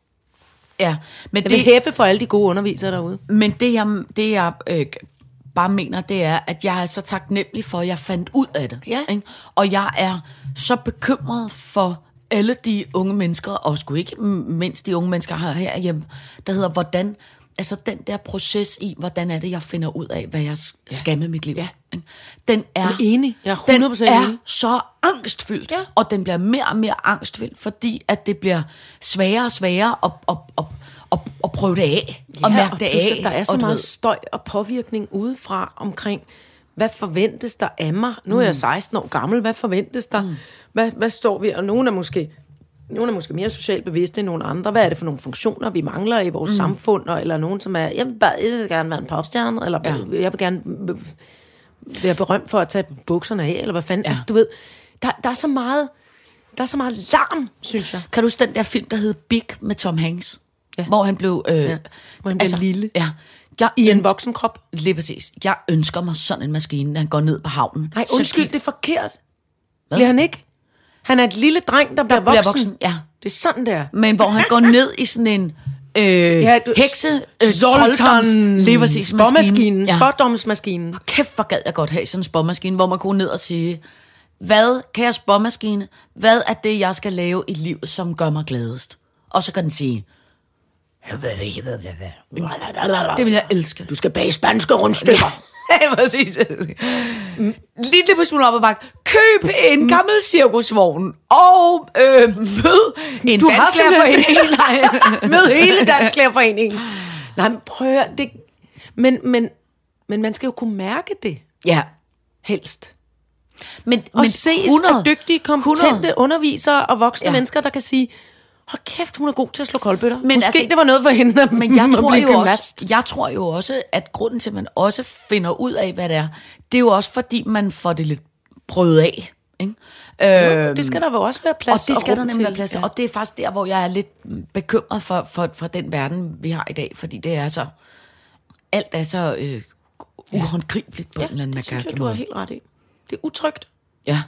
Ja, men Jeg vil hæppe på alle de gode undervisere derude. Men det, jeg, det, jeg øh, bare mener, det er, at jeg er så taknemmelig for, at jeg fandt ud af det. Ja. Ikke? Og jeg er så bekymret for alle de unge mennesker, og sgu ikke mindst de unge mennesker her herhjemme, der hedder, hvordan, altså den der proces i, hvordan er det, jeg finder ud af, hvad jeg s- skal med mit liv. Ja. Den er, Jeg er enig. Jeg er den 100% er enig. så angstfyldt, Ja. og den bliver mere og mere angstfyldt, fordi at det bliver sværere og sværere at, at, at, at, at prøve det af, og mærke det plus, af. Der er så og meget ved- støj og påvirkning udefra omkring, hvad forventes der af mig? Nu er jeg 16 år gammel, hvad forventes der? Mm. Hvad, hvad står vi? Og nogen er måske nogle er måske mere socialt bevidste end nogle andre. Hvad er det for nogle funktioner, vi mangler i vores mm. samfund? Og, eller nogen, som er, jeg vil, bare, jeg vil gerne være en popstjerne, eller Ja. jeg vil gerne være berømt for at tage bukserne af, eller hvad fanden. Ja. Altså, du ved, der, der er så meget, der er så meget larm, synes jeg. Kan du huske den der film, der hed Big med Tom Hanks? Ja. Hvor han blev... Øh, ja. Hvor han bliver lille. Ja. Jeg I en voksen krop. Lige præcis. Jeg ønsker mig sådan en maskine, når han går ned på havnen. Nej, undskyld, det er forkert. Bliver han ikke? Han er et lille dreng, der, bliver, bliver voksen. voksen, ja. Det er sådan, der. Men hvor han går ned i sådan en... Øh, ja, du- hekse... Øh, Zoltan, spåmaskinen, Ja. spådomsmaskinen. Kæft, hvor gad jeg godt have sådan en spåmaskine, hvor man kunne ned og sige, hvad, kære spåmaskine, hvad er det, jeg skal lave i livet, som gør mig gladest? Og så kan den sige. Det vil jeg elske. Du skal bage spanske rundstykker. Ja, præcis. Lille smule op ad bakke. Køb en gammel cirkusvogn og øh, mød en Du. Nej. Med hele Dansklærerforeningen. Nej, men prøv at det... Men, men, men man skal jo kunne mærke det, Ja. helst. Men, Og men ses 100, af dygtige, kompetente 100. undervisere og voksne Ja. ja. mennesker, der kan sige, hold kæft, hun er god til at slå koldbøtter. Men Måske altså- det var noget for hende at, Men jeg tror, jo gymnast. også, jeg tror jo også, at grunden til, at man også finder ud af, hvad det er, det er jo også, fordi man får det lidt prøvet af. Ikke? Jo, det skal der jo også være og plads det skal der nemlig være til. plads til. Ja. Og det er faktisk der, hvor jeg er lidt bekymret for, for, for den verden, vi har i dag. Fordi det er så... Alt er så øh, uhåndgribeligt på Ja, en eller anden det synes jeg, du har helt ret i. Det er utrygt. Ja.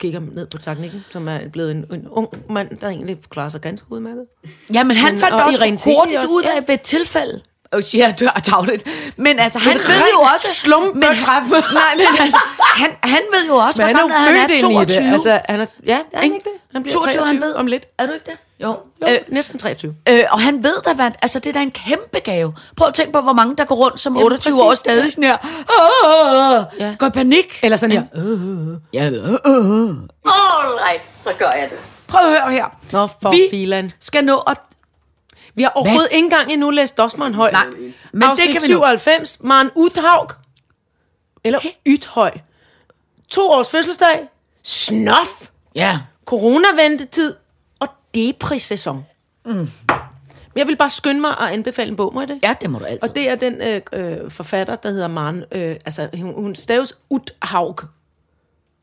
Kigger ned på teknikken, som er blevet en, en ung mand, der egentlig klarer sig ganske udmærket. Ja, men han Men- fandt og også hurtigt ud ja. af ved et tilfælde. Og siger, at du er tavligt. Men altså, han ved jo også... slumpetræf. Men, nej, men altså, han, han ved jo også, Men han er han er ind i 22. det. Altså, han er, ja, er han Ikke? det? Han bliver 22, 23 han ved. om lidt. Er du ikke det? Jo. Jo, Øh, næsten 23. Øh, og han ved da, hvad, altså det er da en kæmpe gave. Prøv at tænke på, hvor mange der går rundt som 28 præcis. år stadig sådan her. Åh, Ja. Går i panik. Eller sådan her. Ja, øh, øh. All right, så gør jeg det. Prøv at høre her. Nå, for Vi filan. skal nå at... Vi har overhovedet ikke engang endnu læst Dosman høj. Nej, men det kan vi nu. 97, Maren Uthaug. Eller Ythøj. To års fødselsdag. Snof. Ja. Corona-ventetid. Og depri-sæson. Mm. Men jeg vil bare skynde mig at anbefale en bog, må jeg det? Ja, det må du altid. Og det er den øh, øh, forfatter, der hedder Maren, øh, altså hun, hun staves Uthaug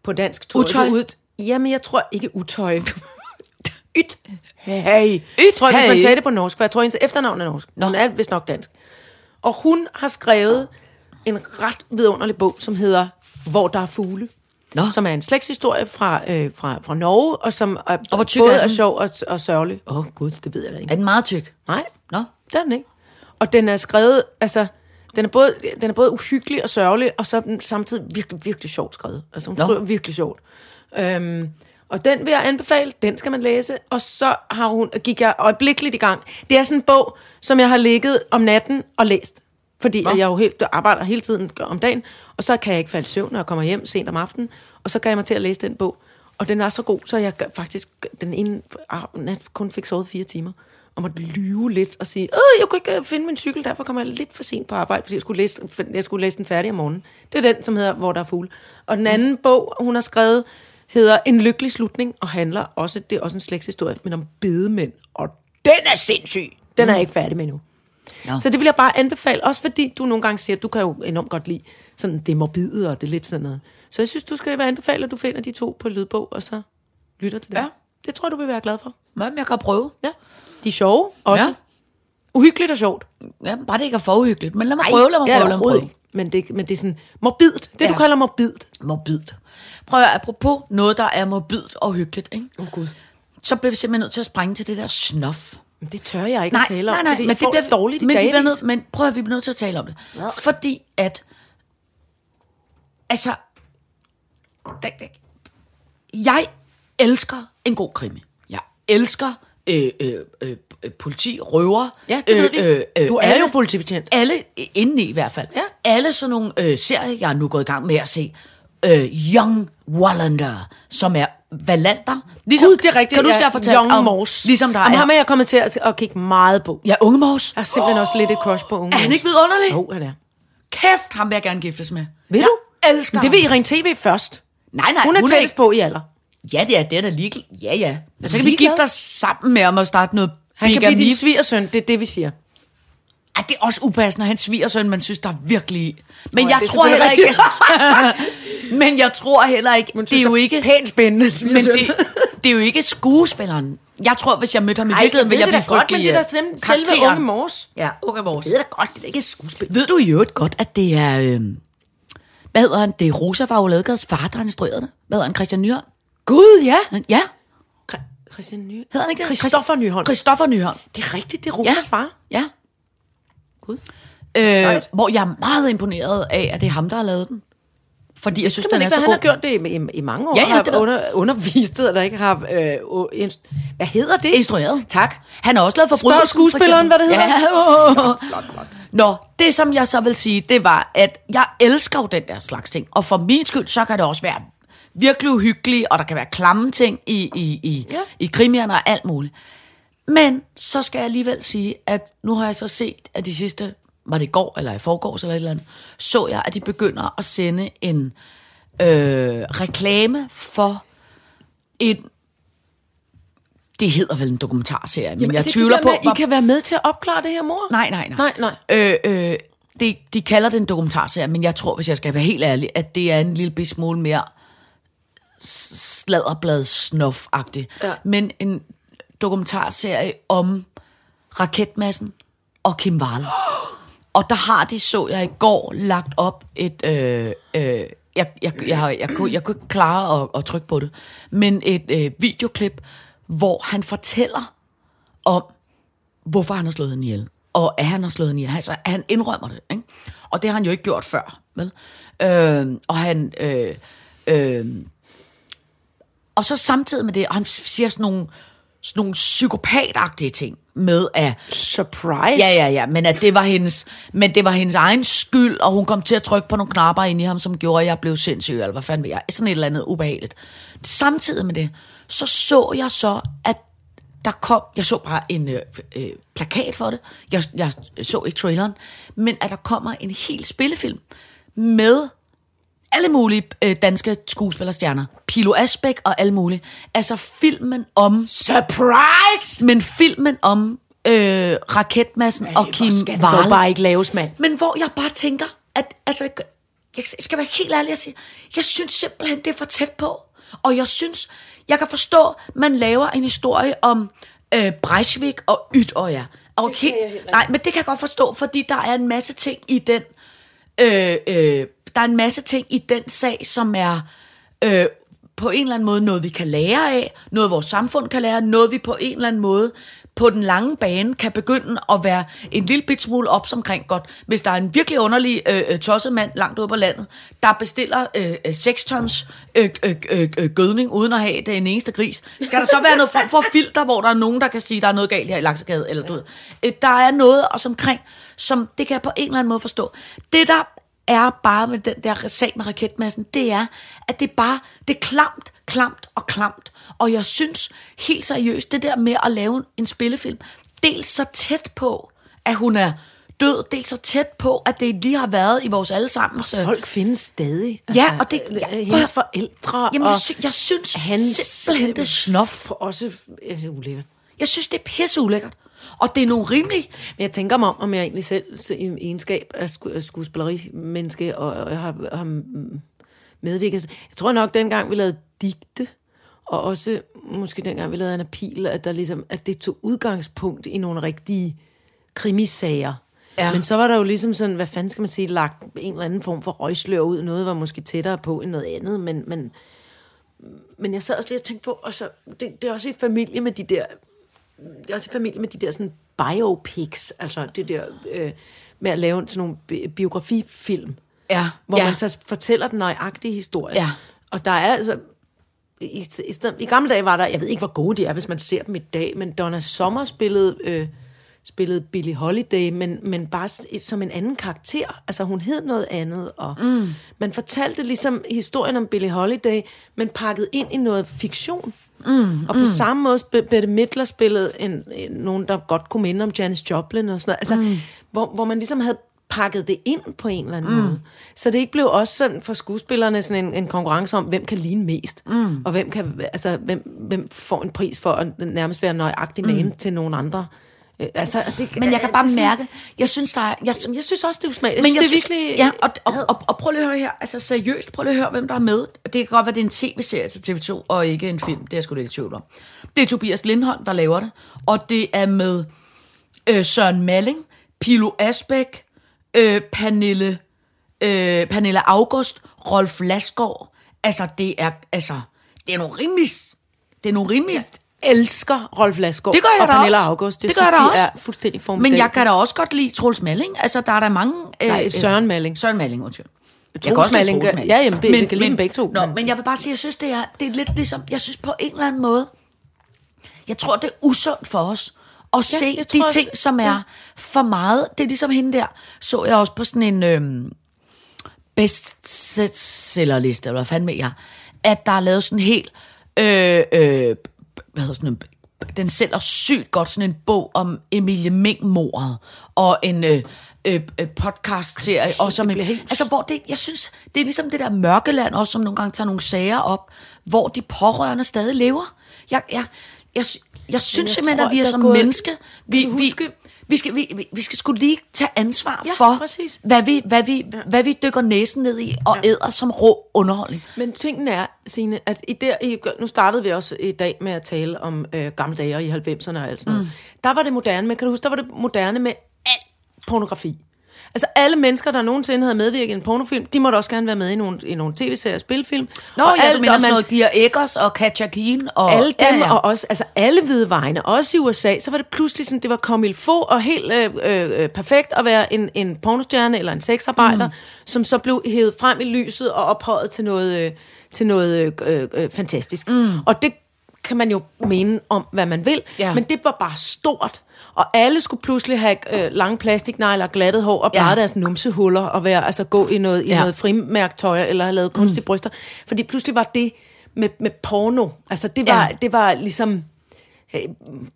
på dansk. Utøj? Ud, jamen, jeg tror ikke Utøj. Yt. Hey. Yt. Tror jeg, hvis man Hey. sagde det på norsk, for jeg tror, hendes efternavn er norsk. Nå. Hun er vist nok dansk. Og hun har skrevet en ret vidunderlig bog, som hedder Hvor der er fugle. Nå. Som er en slægtshistorie fra, øh, fra, fra Norge, og som er, Og hvor tyk både er er den? sjov og, og sørgelig. Åh, oh, gud, det ved jeg da ikke. Er den meget tyk? Nej, Nå. det er den ikke. Og den er skrevet, altså, den er både, den er både uhyggelig og sørgelig, og så er den samtidig virkelig, virkelig sjovt skrevet. Altså, hun Nå. skriver virkelig sjovt. Øhm, Og den vil jeg anbefale, den skal man læse. Og så har hun, gik jeg øjeblikkeligt i gang. Det er sådan en bog, som jeg har ligget om natten og læst. Fordi at jeg jo helt, arbejder hele tiden om dagen, og så kan jeg ikke falde i søvn, når jeg kommer hjem sent om aftenen. Og så gav jeg mig til at læse den bog. Og den var så god, så jeg faktisk den ene nat kun fik sovet fire timer. Og måtte lyve lidt og sige, Åh, jeg kunne ikke øh, finde min cykel, derfor kommer jeg lidt for sent på arbejde, fordi jeg skulle læse, jeg skulle læse den færdig om morgenen. Det er den, som hedder Hvor der er fugle. Og den anden bog, hun har skrevet, hedder En lykkelig slutning, og handler også, det er også en slægtshistorie, men om bedemænd. Og den er sindssyg! Den er jeg ikke færdig med nu. Ja. Så det vil jeg bare anbefale, også fordi du nogle gange siger, at du kan jo enormt godt lide sådan det morbide og det lidt sådan noget. Så jeg synes, du skal være anbefale, at du finder de to på lydbog, og så lytter til det. Ja. Det tror jeg, du vil være glad for. Men jeg kan prøve. Ja. De er sjove også. Ja. Ja. Uhyggeligt og sjovt. Ja, bare det ikke er for uhyggeligt. Men lad mig prøve, lad mig prøve, lad mig prøve. Men det, men det er sådan morbidt. Det, ja. Ja. du kalder morbidt. Morbidt. Prøv at apropos noget, der er morbidt og hyggeligt, ikke? Åh, oh, Gud. så bliver vi simpelthen nødt til at springe til det der snof. Men det tør jeg ikke Nej, at tale om, nej, nej, fordi men det bliver dårligt i men, vi bliver nødt, men prøv at vi bliver nødt til at tale om det. Fordi at, altså, da- da- jeg elsker en god krimi. Jeg elsker øh, øh, øh, politi, røver. Ja, det ved vi. Du er alle- jo politibetjent. Alle, øh, indeni i hvert fald. Ja. Alle sådan nogle øh, serier, jeg er nu gået i gang med at se. Øh, Young Wallander, som er Wallander. Ligesom, Gud, det er rigtigt. Kan du huske, jeg fortalte Young om, Morse. ligesom der Jamen, er... ham er jeg kommet til at, at kigge meget på. Ja, Unge Mors. Jeg har simpelthen også lidt et crush på unge Er han ikke vidunderlig? Jo, han er. Kæft, ham vil jeg gerne giftes med. Vil jeg du? elsker Men det vil. I ringe tv først. Nej, nej, Hun er tættest ikke... på i alder. Ja, det er, det er da lige... Ja, ja. Men så kan vi gifte os sammen med ham og starte noget Han kan blive din svigersøn, det er det, vi siger. Ej, det er også upassende at have en svigersøn, man synes, der er virkelig... Men Nå, jeg tror heller ikke... men jeg tror heller ikke... Det er jo ikke... Pænt spændende. Men det, det er jo ikke skuespilleren. Jeg tror, hvis jeg mødte ham i virkeligheden, ville jeg ved blive da godt, frygtelig... men det er øh, da sim- selve karakteren. unge mors. Ja, unge mors. Det er da godt, det er ikke et skuespil. Ved du i øvrigt godt, at det er... Øh, hvad hedder han? Det er Rosa Fagladgaards far, der har instrueret det. Hvad hedder han? Christian Nyholm? Gud, ja. Ja, Christian Ny. hedder han ikke det? Christopher Nyholm. Christopher Nyholm. Det er rigtigt, det er Rosas far. Ja. Gud. Øh, Sejt. hvor jeg er meget imponeret af, at det er ham, der har lavet den. Fordi jeg synes, den er ikke, så han god. har gjort det i, i, i mange år? Ja, ja, har det ved- under, undervist, eller ikke har... Øh, inst- hvad hedder det? Instrueret. Tak. Han har også lavet Spørg forbrydelsen. skuespilleren, for hvad det hedder. Ja. Flot, flot. Nå, det som jeg så vil sige, det var, at jeg elsker jo den der slags ting. Og for min skyld, så kan det også være virkelig uhyggeligt, og der kan være klamme ting i, i, i, Ja. i krimierne og alt muligt. Men så skal jeg alligevel sige, at nu har jeg så set, at de sidste, var det i går eller i forgårs eller et eller andet, så jeg, at de begynder at sende en øh, reklame for en det hedder vel en dokumentarserie, men Jamen, er jeg tvivler på... med, I kan være med til at opklare det her, mor? Nej, nej, nej. Nej, nej. Øh, øh, det, de kalder det en dokumentarserie, men jeg tror, hvis jeg skal være helt ærlig, at det er en lille smule mere sladderblad snof. Ja. Men en dokumentarserie om raketmassen og Kim Wall. Og der har de, så jeg i går, lagt op et... Øh, øh, jeg, jeg, jeg, har- jeg, kunne, jeg kunne ikke klare at, at trykke på det, men et øh, videoklip, hvor han fortæller om, hvorfor han har slået hende ihjel. Og at han har slået hende ihjel. Altså, han indrømmer det. Ikke? Og det har han jo ikke gjort før. Vel? Øh, og han... Øh, øh, og så samtidig med det, og han siger sådan nogle, sådan nogle psykopatagtige ting med at Surprise. Ja, ja, ja, men at det var hendes, men det var hendes egen skyld, og hun kom til at trykke på nogle knapper ind i ham, som gjorde, at jeg blev sindssyg, eller hvad fanden ved jeg, sådan et eller andet ubehageligt. Samtidig med det, så så jeg så, at der kom, jeg så bare en øh, øh, plakat for det, jeg, jeg så ikke traileren, men at der kommer en hel spillefilm med alle mulige øh, danske skuespillerstjerner. Pilo Asbæk og alle mulige. Altså filmen om... Surprise! Men filmen om øh, raketmassen og Kim Skal det bare ikke laves, mand? Men hvor jeg bare tænker, at altså, jeg skal være helt ærlig og sige, jeg synes simpelthen, det er for tæt på. Og jeg synes, jeg kan forstå, man laver en historie om øh, Breivik og Ytøjer. Helt, nej, men det kan jeg godt forstå, fordi der er en masse ting i den, øh, øh, der er en masse ting i den sag, som er øh, på en eller anden måde noget, vi kan lære af, noget vores samfund kan lære, noget vi på en eller anden måde på den lange bane kan begynde at være en lille bit smule ops omkring godt. Hvis der er en virkelig underlig øh, øh tosset mand langt ude på landet, der bestiller øh, øh 6 tons øh, øh, øh, øh, gødning uden at have det en eneste gris, skal der så være noget form for filter, hvor der er nogen, der kan sige, der er noget galt her i Laksegade, eller du ved. Øh, der er noget også omkring, som det kan jeg på en eller anden måde forstå. Det der er bare med den der sag med raketmassen, det er, at det bare, det er klamt, klamt og klamt. Og jeg synes helt seriøst, det der med at lave en spillefilm, dels så tæt på, at hun er død, dels så tæt på, at det lige har været i vores allesammens... øh, Folk findes stadig. Ja, og det- øh, ja, hendes prøv forældre Jamen, og jeg, sy- jeg synes hans simpelthen, det er snof. Også øh, ulækkert. Jeg synes, det er pisse ulækkert. Og det er nogle rimelig... Men jeg tænker mig om, om jeg egentlig selv i egenskab af sku- af skuespillerimenneske, og, og jeg har, har medvirket. Jeg tror nok, dengang vi lavede digte, og også måske dengang vi lavede Anna Pil, at, der ligesom, at det tog udgangspunkt i nogle rigtige krimisager. Ja. Men så var der jo ligesom sådan, hvad fanden skal man sige, lagt en eller anden form for røgslør ud. Noget var måske tættere på end noget andet, men, men, men jeg sad også lige og tænkte på, og så, det, det er også i familie med de der det er også familie med de der sådan biopics, altså det der øh, med at lave sådan nogle bi- biografifilm, Ja, hvor ja. man så fortæller den nøjagtige historie. Ja. Og der er altså, i, i, stedet, i gamle dage var der, jeg ved ikke, hvor gode de er, hvis man ser dem i dag, men Donna Sommer spillede, øh, spillede Billie Holiday, men, men bare som en anden karakter. Altså hun hed noget andet, og mm. man fortalte ligesom historien om Billie Holiday, men pakket ind i noget fiktion. Mm, og på mm. samme måde Bette Midler spillede en, en, nogen, der godt kunne minde om Janis Joplin og sådan noget. Altså, mm. hvor, hvor man ligesom havde pakket det ind på en eller anden mm. måde. Så det ikke blev også sådan for skuespillerne sådan en, en konkurrence om, hvem kan ligne mest, mm. og hvem, kan, altså, hvem, hvem får en pris for at nærmest være nøjagtig med mm. til nogen andre. Øh, Altså, det, Men jeg kan bare det mærke, jeg synes, der er... Jeg, Jeg synes også, det er usmageligt. men jeg det er synes, virkelig... Ja, og, og, og, og prøv lige at høre her, altså seriøst, prøv lige at høre, hvem der er med. Det kan godt være, det er en tv-serie til TV2, og ikke en film, det er jeg sgu lidt i tvivl om. Det er Tobias Lindholm, der laver det, og det er med øh, Søren Malling, Pilo Asbæk, øh, Pernille, øh, Pernille August, Rolf Lasgaard. Altså, det er, altså, det er nogle rimelig... Det er nogle rimelig... elsker Rolf Lassgaard Det gør jeg og da Pernille også. August. Det Jeg gør jeg synes, da de også. er fuldstændig Men formidable. jeg kan da også godt lide Troels Malling. Altså, der er der mange... Nej, Søren Malling. Søren Malling, undskyld. Troels Malling gør- ja, jamen, vi- vi kan lide dem begge to, Nå, men, men- men jeg vil bare sige, jeg synes, det er, det er lidt ligesom... Jeg synes på en eller anden måde... Jeg tror, det er usundt for os at ja, se jeg de tror også- ting, som er ja. for meget. Det er ligesom hende der, så jeg også på sådan en øhm, bestsellerliste, eller hvad fanden med jeg, at der er lavet sådan en helt, øh, øh, hvad hedder sådan en, den sælger sygt godt sådan en bog om Emilie Meng-mordet, og en øh, øh, øh, podcast-serie, også om en, altså hvor det, jeg synes, det er ligesom det der mørkeland også, som nogle gange tager nogle sager op, hvor de pårørende stadig lever. Jeg, jeg, jeg, jeg, synes jeg simpelthen, tror, at vi er som gået- menneske, vi, vi, vi skal, vi, vi, skal skulle lige tage ansvar Ja, for, præcis. hvad vi, hvad, vi, ja. hvad vi dykker næsen ned i og ja. æder som rå underholdning. Men tingen er, Signe, at i der, i, nu startede vi også i dag med at tale om øh, gamle dage i 90'erne og alt sådan noget. Mm. Der var det moderne, men kan du huske, der var det moderne med al pornografi. Altså alle mennesker, der nogensinde havde medvirket i en pornofilm, de måtte også gerne være med i nogle, i nogle tv-serier og spilfilm. Nå, og ja, alt, du mener og man- noget Gear Eggers og Katja Keen og... alle dem, ja, ja. og også, altså alle hvide vegne, også i USA, så var det pludselig sådan, det var faut, og helt øh, øh, perfekt at være en, en pornostjerne eller en sexarbejder, mm. som så blev hævet frem i lyset og ophøjet til noget, øh, til noget øh, øh, fantastisk. Mm. Og det kan man jo mene om, hvad man vil, Ja. men det var bare stort. Og alle skulle pludselig have øh, lange plastiknegler, glattet hår og Ja. blade deres numsehuller og være, altså, gå i noget, i Ja. noget frimærktøj eller have lavet kunstige mm. bryster. Fordi pludselig var det med, med porno. Altså det var, Ja. det var ligesom øh,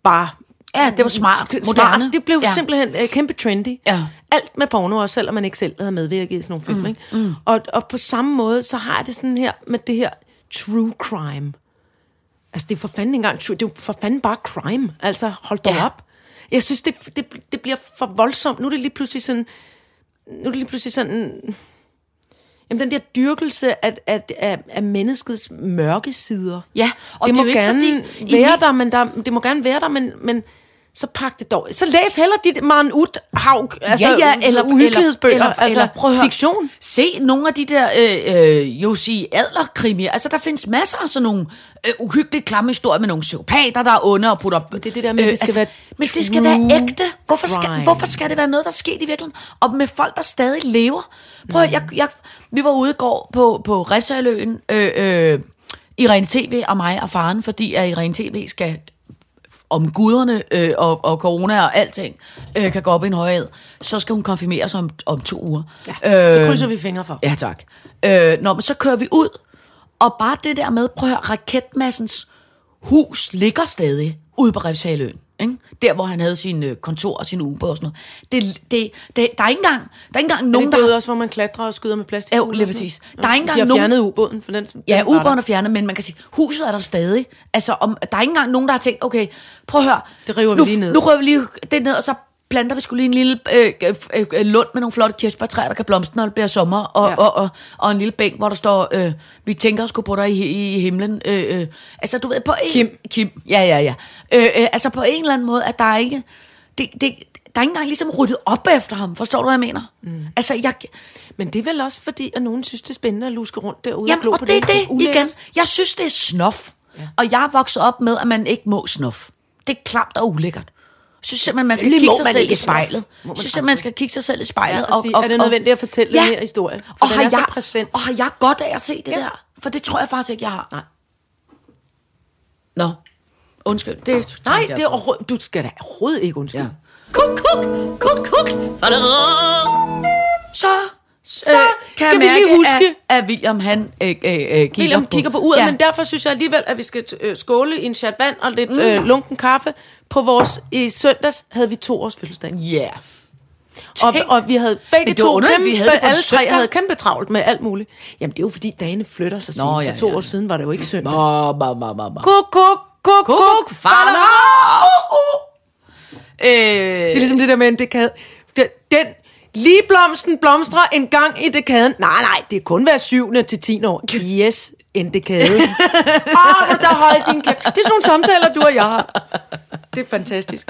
bare... Ja, det var smart. Smart. Moderne. Det blev Ja. ja. simpelthen øh, kæmpe trendy. Ja. Alt med porno, også selvom man ikke selv havde medvirket i sådan nogle film. Mm. Ikke? Mm. Og, og på samme måde, så har jeg det sådan her med det her true crime. Altså, det er for fanden engang true. Det er for fanden bare crime. Altså, hold da Ja. ja. op. Jeg synes, det, det, det bliver for voldsomt. Nu er det lige pludselig sådan... Nu er det lige pludselig sådan... Jamen, den der dyrkelse af, af, af, af menneskets mørke sider. Ja, og det, det er må jo ikke gerne fordi- være min- der, men der, det må gerne være der, men, men så pak det dog. Så læs heller dit Maren Uthaug, altså ja, ja, eller uhyggelighedsbøger, eller, eller, altså prøv at fiktion. Se nogle af de der øh, øh, Jussi Adler-krimier. Altså, der findes masser af sådan nogle øh, uhyggelige, klamme historier med nogle psykopater, der er onde og putter... Men det er det der med, at det skal være Men det skal være ægte. Hvorfor skal, hvorfor skal det være noget, der er sket i virkeligheden? Og med folk, der stadig lever. Prøv at, jeg, jeg, vi var ude i går på, på Refsaløen, øh, øh, Irene TV og mig og faren, fordi at Irene TV skal om guderne øh, og, og corona og alting øh, kan gå op i en højhed, så skal hun konfirmeres om, om to uger. Ja, det krydser vi fingre for. Ja, tak. Øh, nå, men så kører vi ud, og bare det der med, prøv at høre, raketmassens hus ligger stadig ude på Refshaløen. Ikke? Der, hvor han havde sin øh, kontor og sin ubåd og sådan noget. Det, det, det, der er ikke engang, der er ikke engang Nogen, nogen, det der... er også, hvor man klatrer og skyder med plastik. Jo, lige præcis. Der er ikke De engang har nogen... fjernet ubåden, for den Ja, den der. ubåden er fjernet, men man kan sige, huset er der stadig. Altså, om, der er ikke engang nogen, der har tænkt, okay, prøv at høre. Det river vi nu, lige ned. Nu river vi lige det ned, og så planter vi skulle lige en lille øh, øh, øh, lund med nogle flotte kirsebærtræer, der kan blomstre, når det bliver sommer, og, Ja. og, og, og en lille bænk, hvor der står, øh, vi tænker os på dig i, i, i himlen. Øh, øh. Altså, du ved, på en... Kim. Kim, ja, ja, ja. Øh, øh, altså, på en eller anden måde, at der er ikke... Det, det, der er ikke engang ligesom ryddet op efter ham. Forstår du, hvad jeg mener? Mm. Altså, jeg, Men det er vel også fordi, at nogen synes, det er spændende at luske rundt derude og Jamen, glo og på det er det ulækkert. igen. Jeg synes, det er snof. Ja. Og jeg er vokset op med, at man ikke må snof. Det er klamt og ulækkert. Synes simpelthen, man skal Selvfølgelig kigge sig selv i spejlet. Man synes simpelthen, man skal kigge sig selv i spejlet. Ja, og sige, er det nødvendigt at fortælle den her historie? For og har er så jeg, præsent. Og har jeg godt af at se det Ja. der? For det tror jeg faktisk ikke, jeg har. Nej. Nå. Undskyld. Det, Nej, det er du skal da overhovedet ikke undskylde. Ja. Kuk, kuk, kuk, kuk. Så, så kan kan skal vi lige huske- at, at William, han øh, øh, øh, kigger, William på, kigger på uret, ja. men derfor synes jeg alligevel, at vi skal øh, skåle i en chat vand og lidt mm. øh, lunken kaffe. På vores, i søndags havde vi to års fødselsdag. Ja. Og, Tænk. og vi havde begge to underligt, kæmpe, vi havde alle tre havde kæmpe travlt med alt muligt. Jamen det er jo fordi dagene flytter sig Nå, Nå, ja, For to ja, år siden var det jo ikke søndag. Ba, ba, ba, ba, ba. Kuk, kuk, kuk, kuk, farla. Øh, Det er ligesom det der med en dekade. Den, den lige blomsten blomstrer en gang i dekaden. Nej, nej, det er kun hver syvende til 10 år. Yes, en dekade. Åh, oh, der hold din kæft. Det er sådan nogle samtaler, du og jeg har. Det er fantastisk.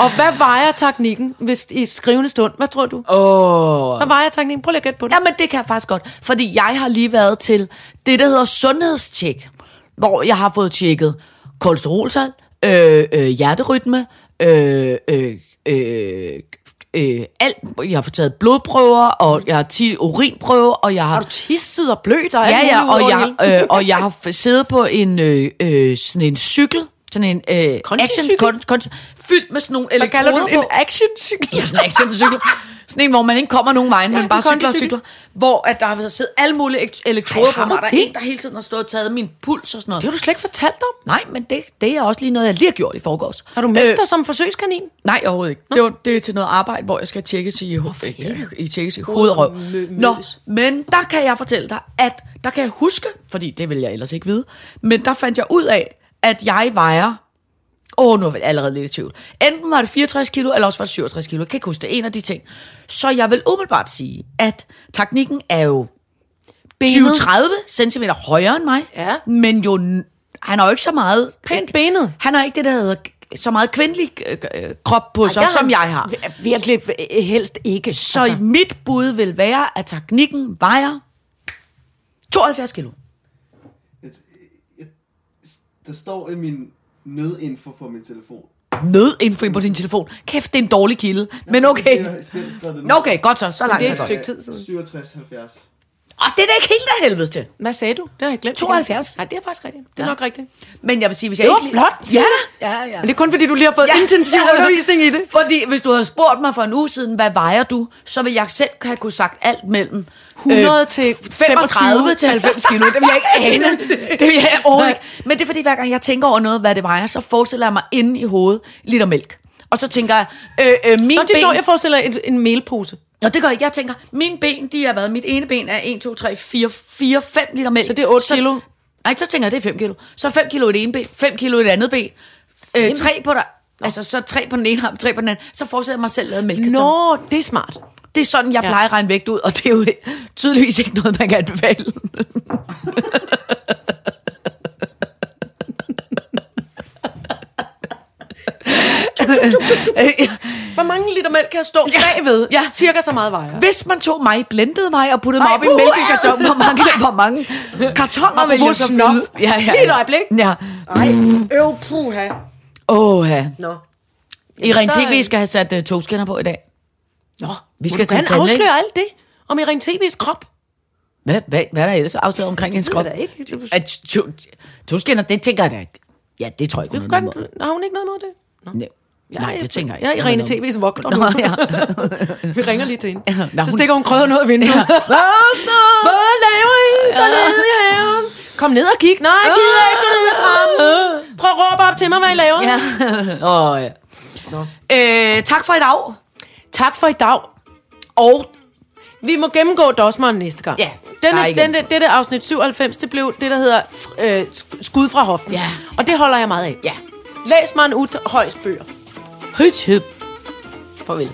Og hvad vejer teknikken hvis, i skrivende stund? Hvad tror du? Åh. Hvad vejer teknikken? Prøv lige at gætte på det. Jamen, det kan jeg faktisk godt. Fordi jeg har lige været til det, der hedder sundhedstjek. Hvor jeg har fået tjekket kolesteroltal, øh, øh, hjerterytme, øh, øh, øh, øh, alt. Jeg har fået taget blodprøver, og jeg har 10 urinprøver, og jeg har... Har du tisset og blødt og Ja, ja, og jeg, øh, og jeg har siddet på en, øh, øh, sådan en cykel, sådan en øh, Kondicykel? kon, kon, fyldt med sådan nogle Hvad kalder elektroder du på. En actioncykel? Ja, sådan en actioncykel. Sådan en, hvor man ikke kommer nogen vejen, men en bare cykler og cykler. Hvor at der har siddet alle mulige ek- elektroder på mig. Der er det? en, der hele tiden har stået og taget min puls og sådan noget. Det har du slet ikke fortalt om. Nej, men det, det er også lige noget, jeg lige har gjort i forgårs. Har du meldt dig som forsøgskanin? Nej, overhovedet ikke. Det, var, det er til noget arbejde, hvor jeg skal tjekkes i, i, i, tjekkes i hoved og røv. mø- Nå, men der kan jeg fortælle dig, at der kan jeg huske, fordi det vil jeg ellers ikke vide, men der fandt jeg ud af, at jeg vejer Åh, oh, nu er jeg allerede lidt i tvivl. Enten var det 64 kilo, eller også var det 67 kilo. Jeg kan ikke huske det. En af de ting. Så jeg vil umiddelbart sige, at teknikken er jo 20-30 cm højere end mig. Ja. Men jo, han har jo ikke så meget... Pænt benet. Han har ikke det, der hedder så meget kvindelig øh, øh, krop på sig, det har som jeg har. vir- Virkelig øh, helst ikke. Så altså. mit bud vil være, at teknikken vejer 72 kilo. Jeg, jeg, der står i min nødinfo på min telefon. Nødinfo på din telefon. Kæft, det er en dårlig kilde. Men okay. Jeg har selv skrevet det. Nå, okay, godt så. Så langt det er et stykke tid siden. 67, 70. Og det er da ikke helt af helvede til. Hvad sagde du? Det har jeg glemt. 72. Nej, det er faktisk rigtigt. Det er Ja. nok rigtigt. Men jeg vil sige, hvis jeg Det var ikke... flot. Ja, ja, ja. Men det er kun fordi, du lige har fået Ja, intensiv ja. undervisning i det. Fordi hvis du havde spurgt mig for en uge siden, hvad vejer du, så ville jeg selv have kunne sagt alt mellem 100 til 35 25. til 90 kilo. Det vil jeg ikke ane. Det vil jeg overhovedet ikke. Men det er fordi, hver gang jeg tænker over noget, hvad det vejer, så forestiller jeg mig inde i hovedet liter mælk. Og så tænker jeg, øh, øh, min Nå, det ben... sjovt, jeg forestiller en, en melpose. Nå, det gør jeg. Jeg tænker, mine ben, de har været... Mit ene ben er 1, 2, 3, 4, 4 5 liter mælk. Så det er otte kilo? Nej, så tænker jeg, det er 5 kilo. Så 5 kilo i det ene ben, 5 kilo i det andet ben. Øh, 3 på der... Altså, så tre på den ene arm, tre på den anden. Så forestiller jeg mig selv lavet mælkekarton. Nå, det er smart. Det er sådan, jeg Ja. plejer at regne vægt ud, og det er jo tydeligvis ikke noget, man kan anbefale. Hvor mange liter mælk kan jeg stå bagved? Ja. Cirka så meget vejer. Hvis man tog mig, blendede mig og puttede mig op i en mælkekarton, hvor mange, hvor mange kartoner vil jeg så snof. fylde? Ja, ja, Lige et øjeblik. Ja. Ej, øv, puha. Åh, ja. Nå. Irene så- TV skal have sat uh, togskinner på i dag. Nå, Vi skal til tandlæge. afsløre alt det om Irene TV's krop. Hvad, hvad, hvad er der ellers afsløret omkring hendes Det krop? da ikke. At to, togskinner, det tænker jeg da ikke. Ja, det tror jeg ikke, hun har den, noget har hun ikke noget mod det? Nå. Imod. Nej, det tænker jeg Jeg ikke. er Irene TV's vogter. Nå, ja. Vi ringer lige til hende. Ja, nå, så hun- stikker hun krødder noget af vinduet. Ja. Hvad laver I så nede i haven? Kom ned og kig. Nej, jeg gider ikke gå ned ad trappen. Prøv at råbe op til mig, hvad I laver. Ja. Åh, ja. Øh, tak for i dag. Tak for i dag. Og vi må gennemgå Dosmeren næste gang. Ja, Denne, denne, dette afsnit 97, det blev det, der hedder øh, sk- Skud fra hoften. Ja. Og det holder jeg meget af. Ja. Læs mig en uthøjs bøger. Højt, Farvel.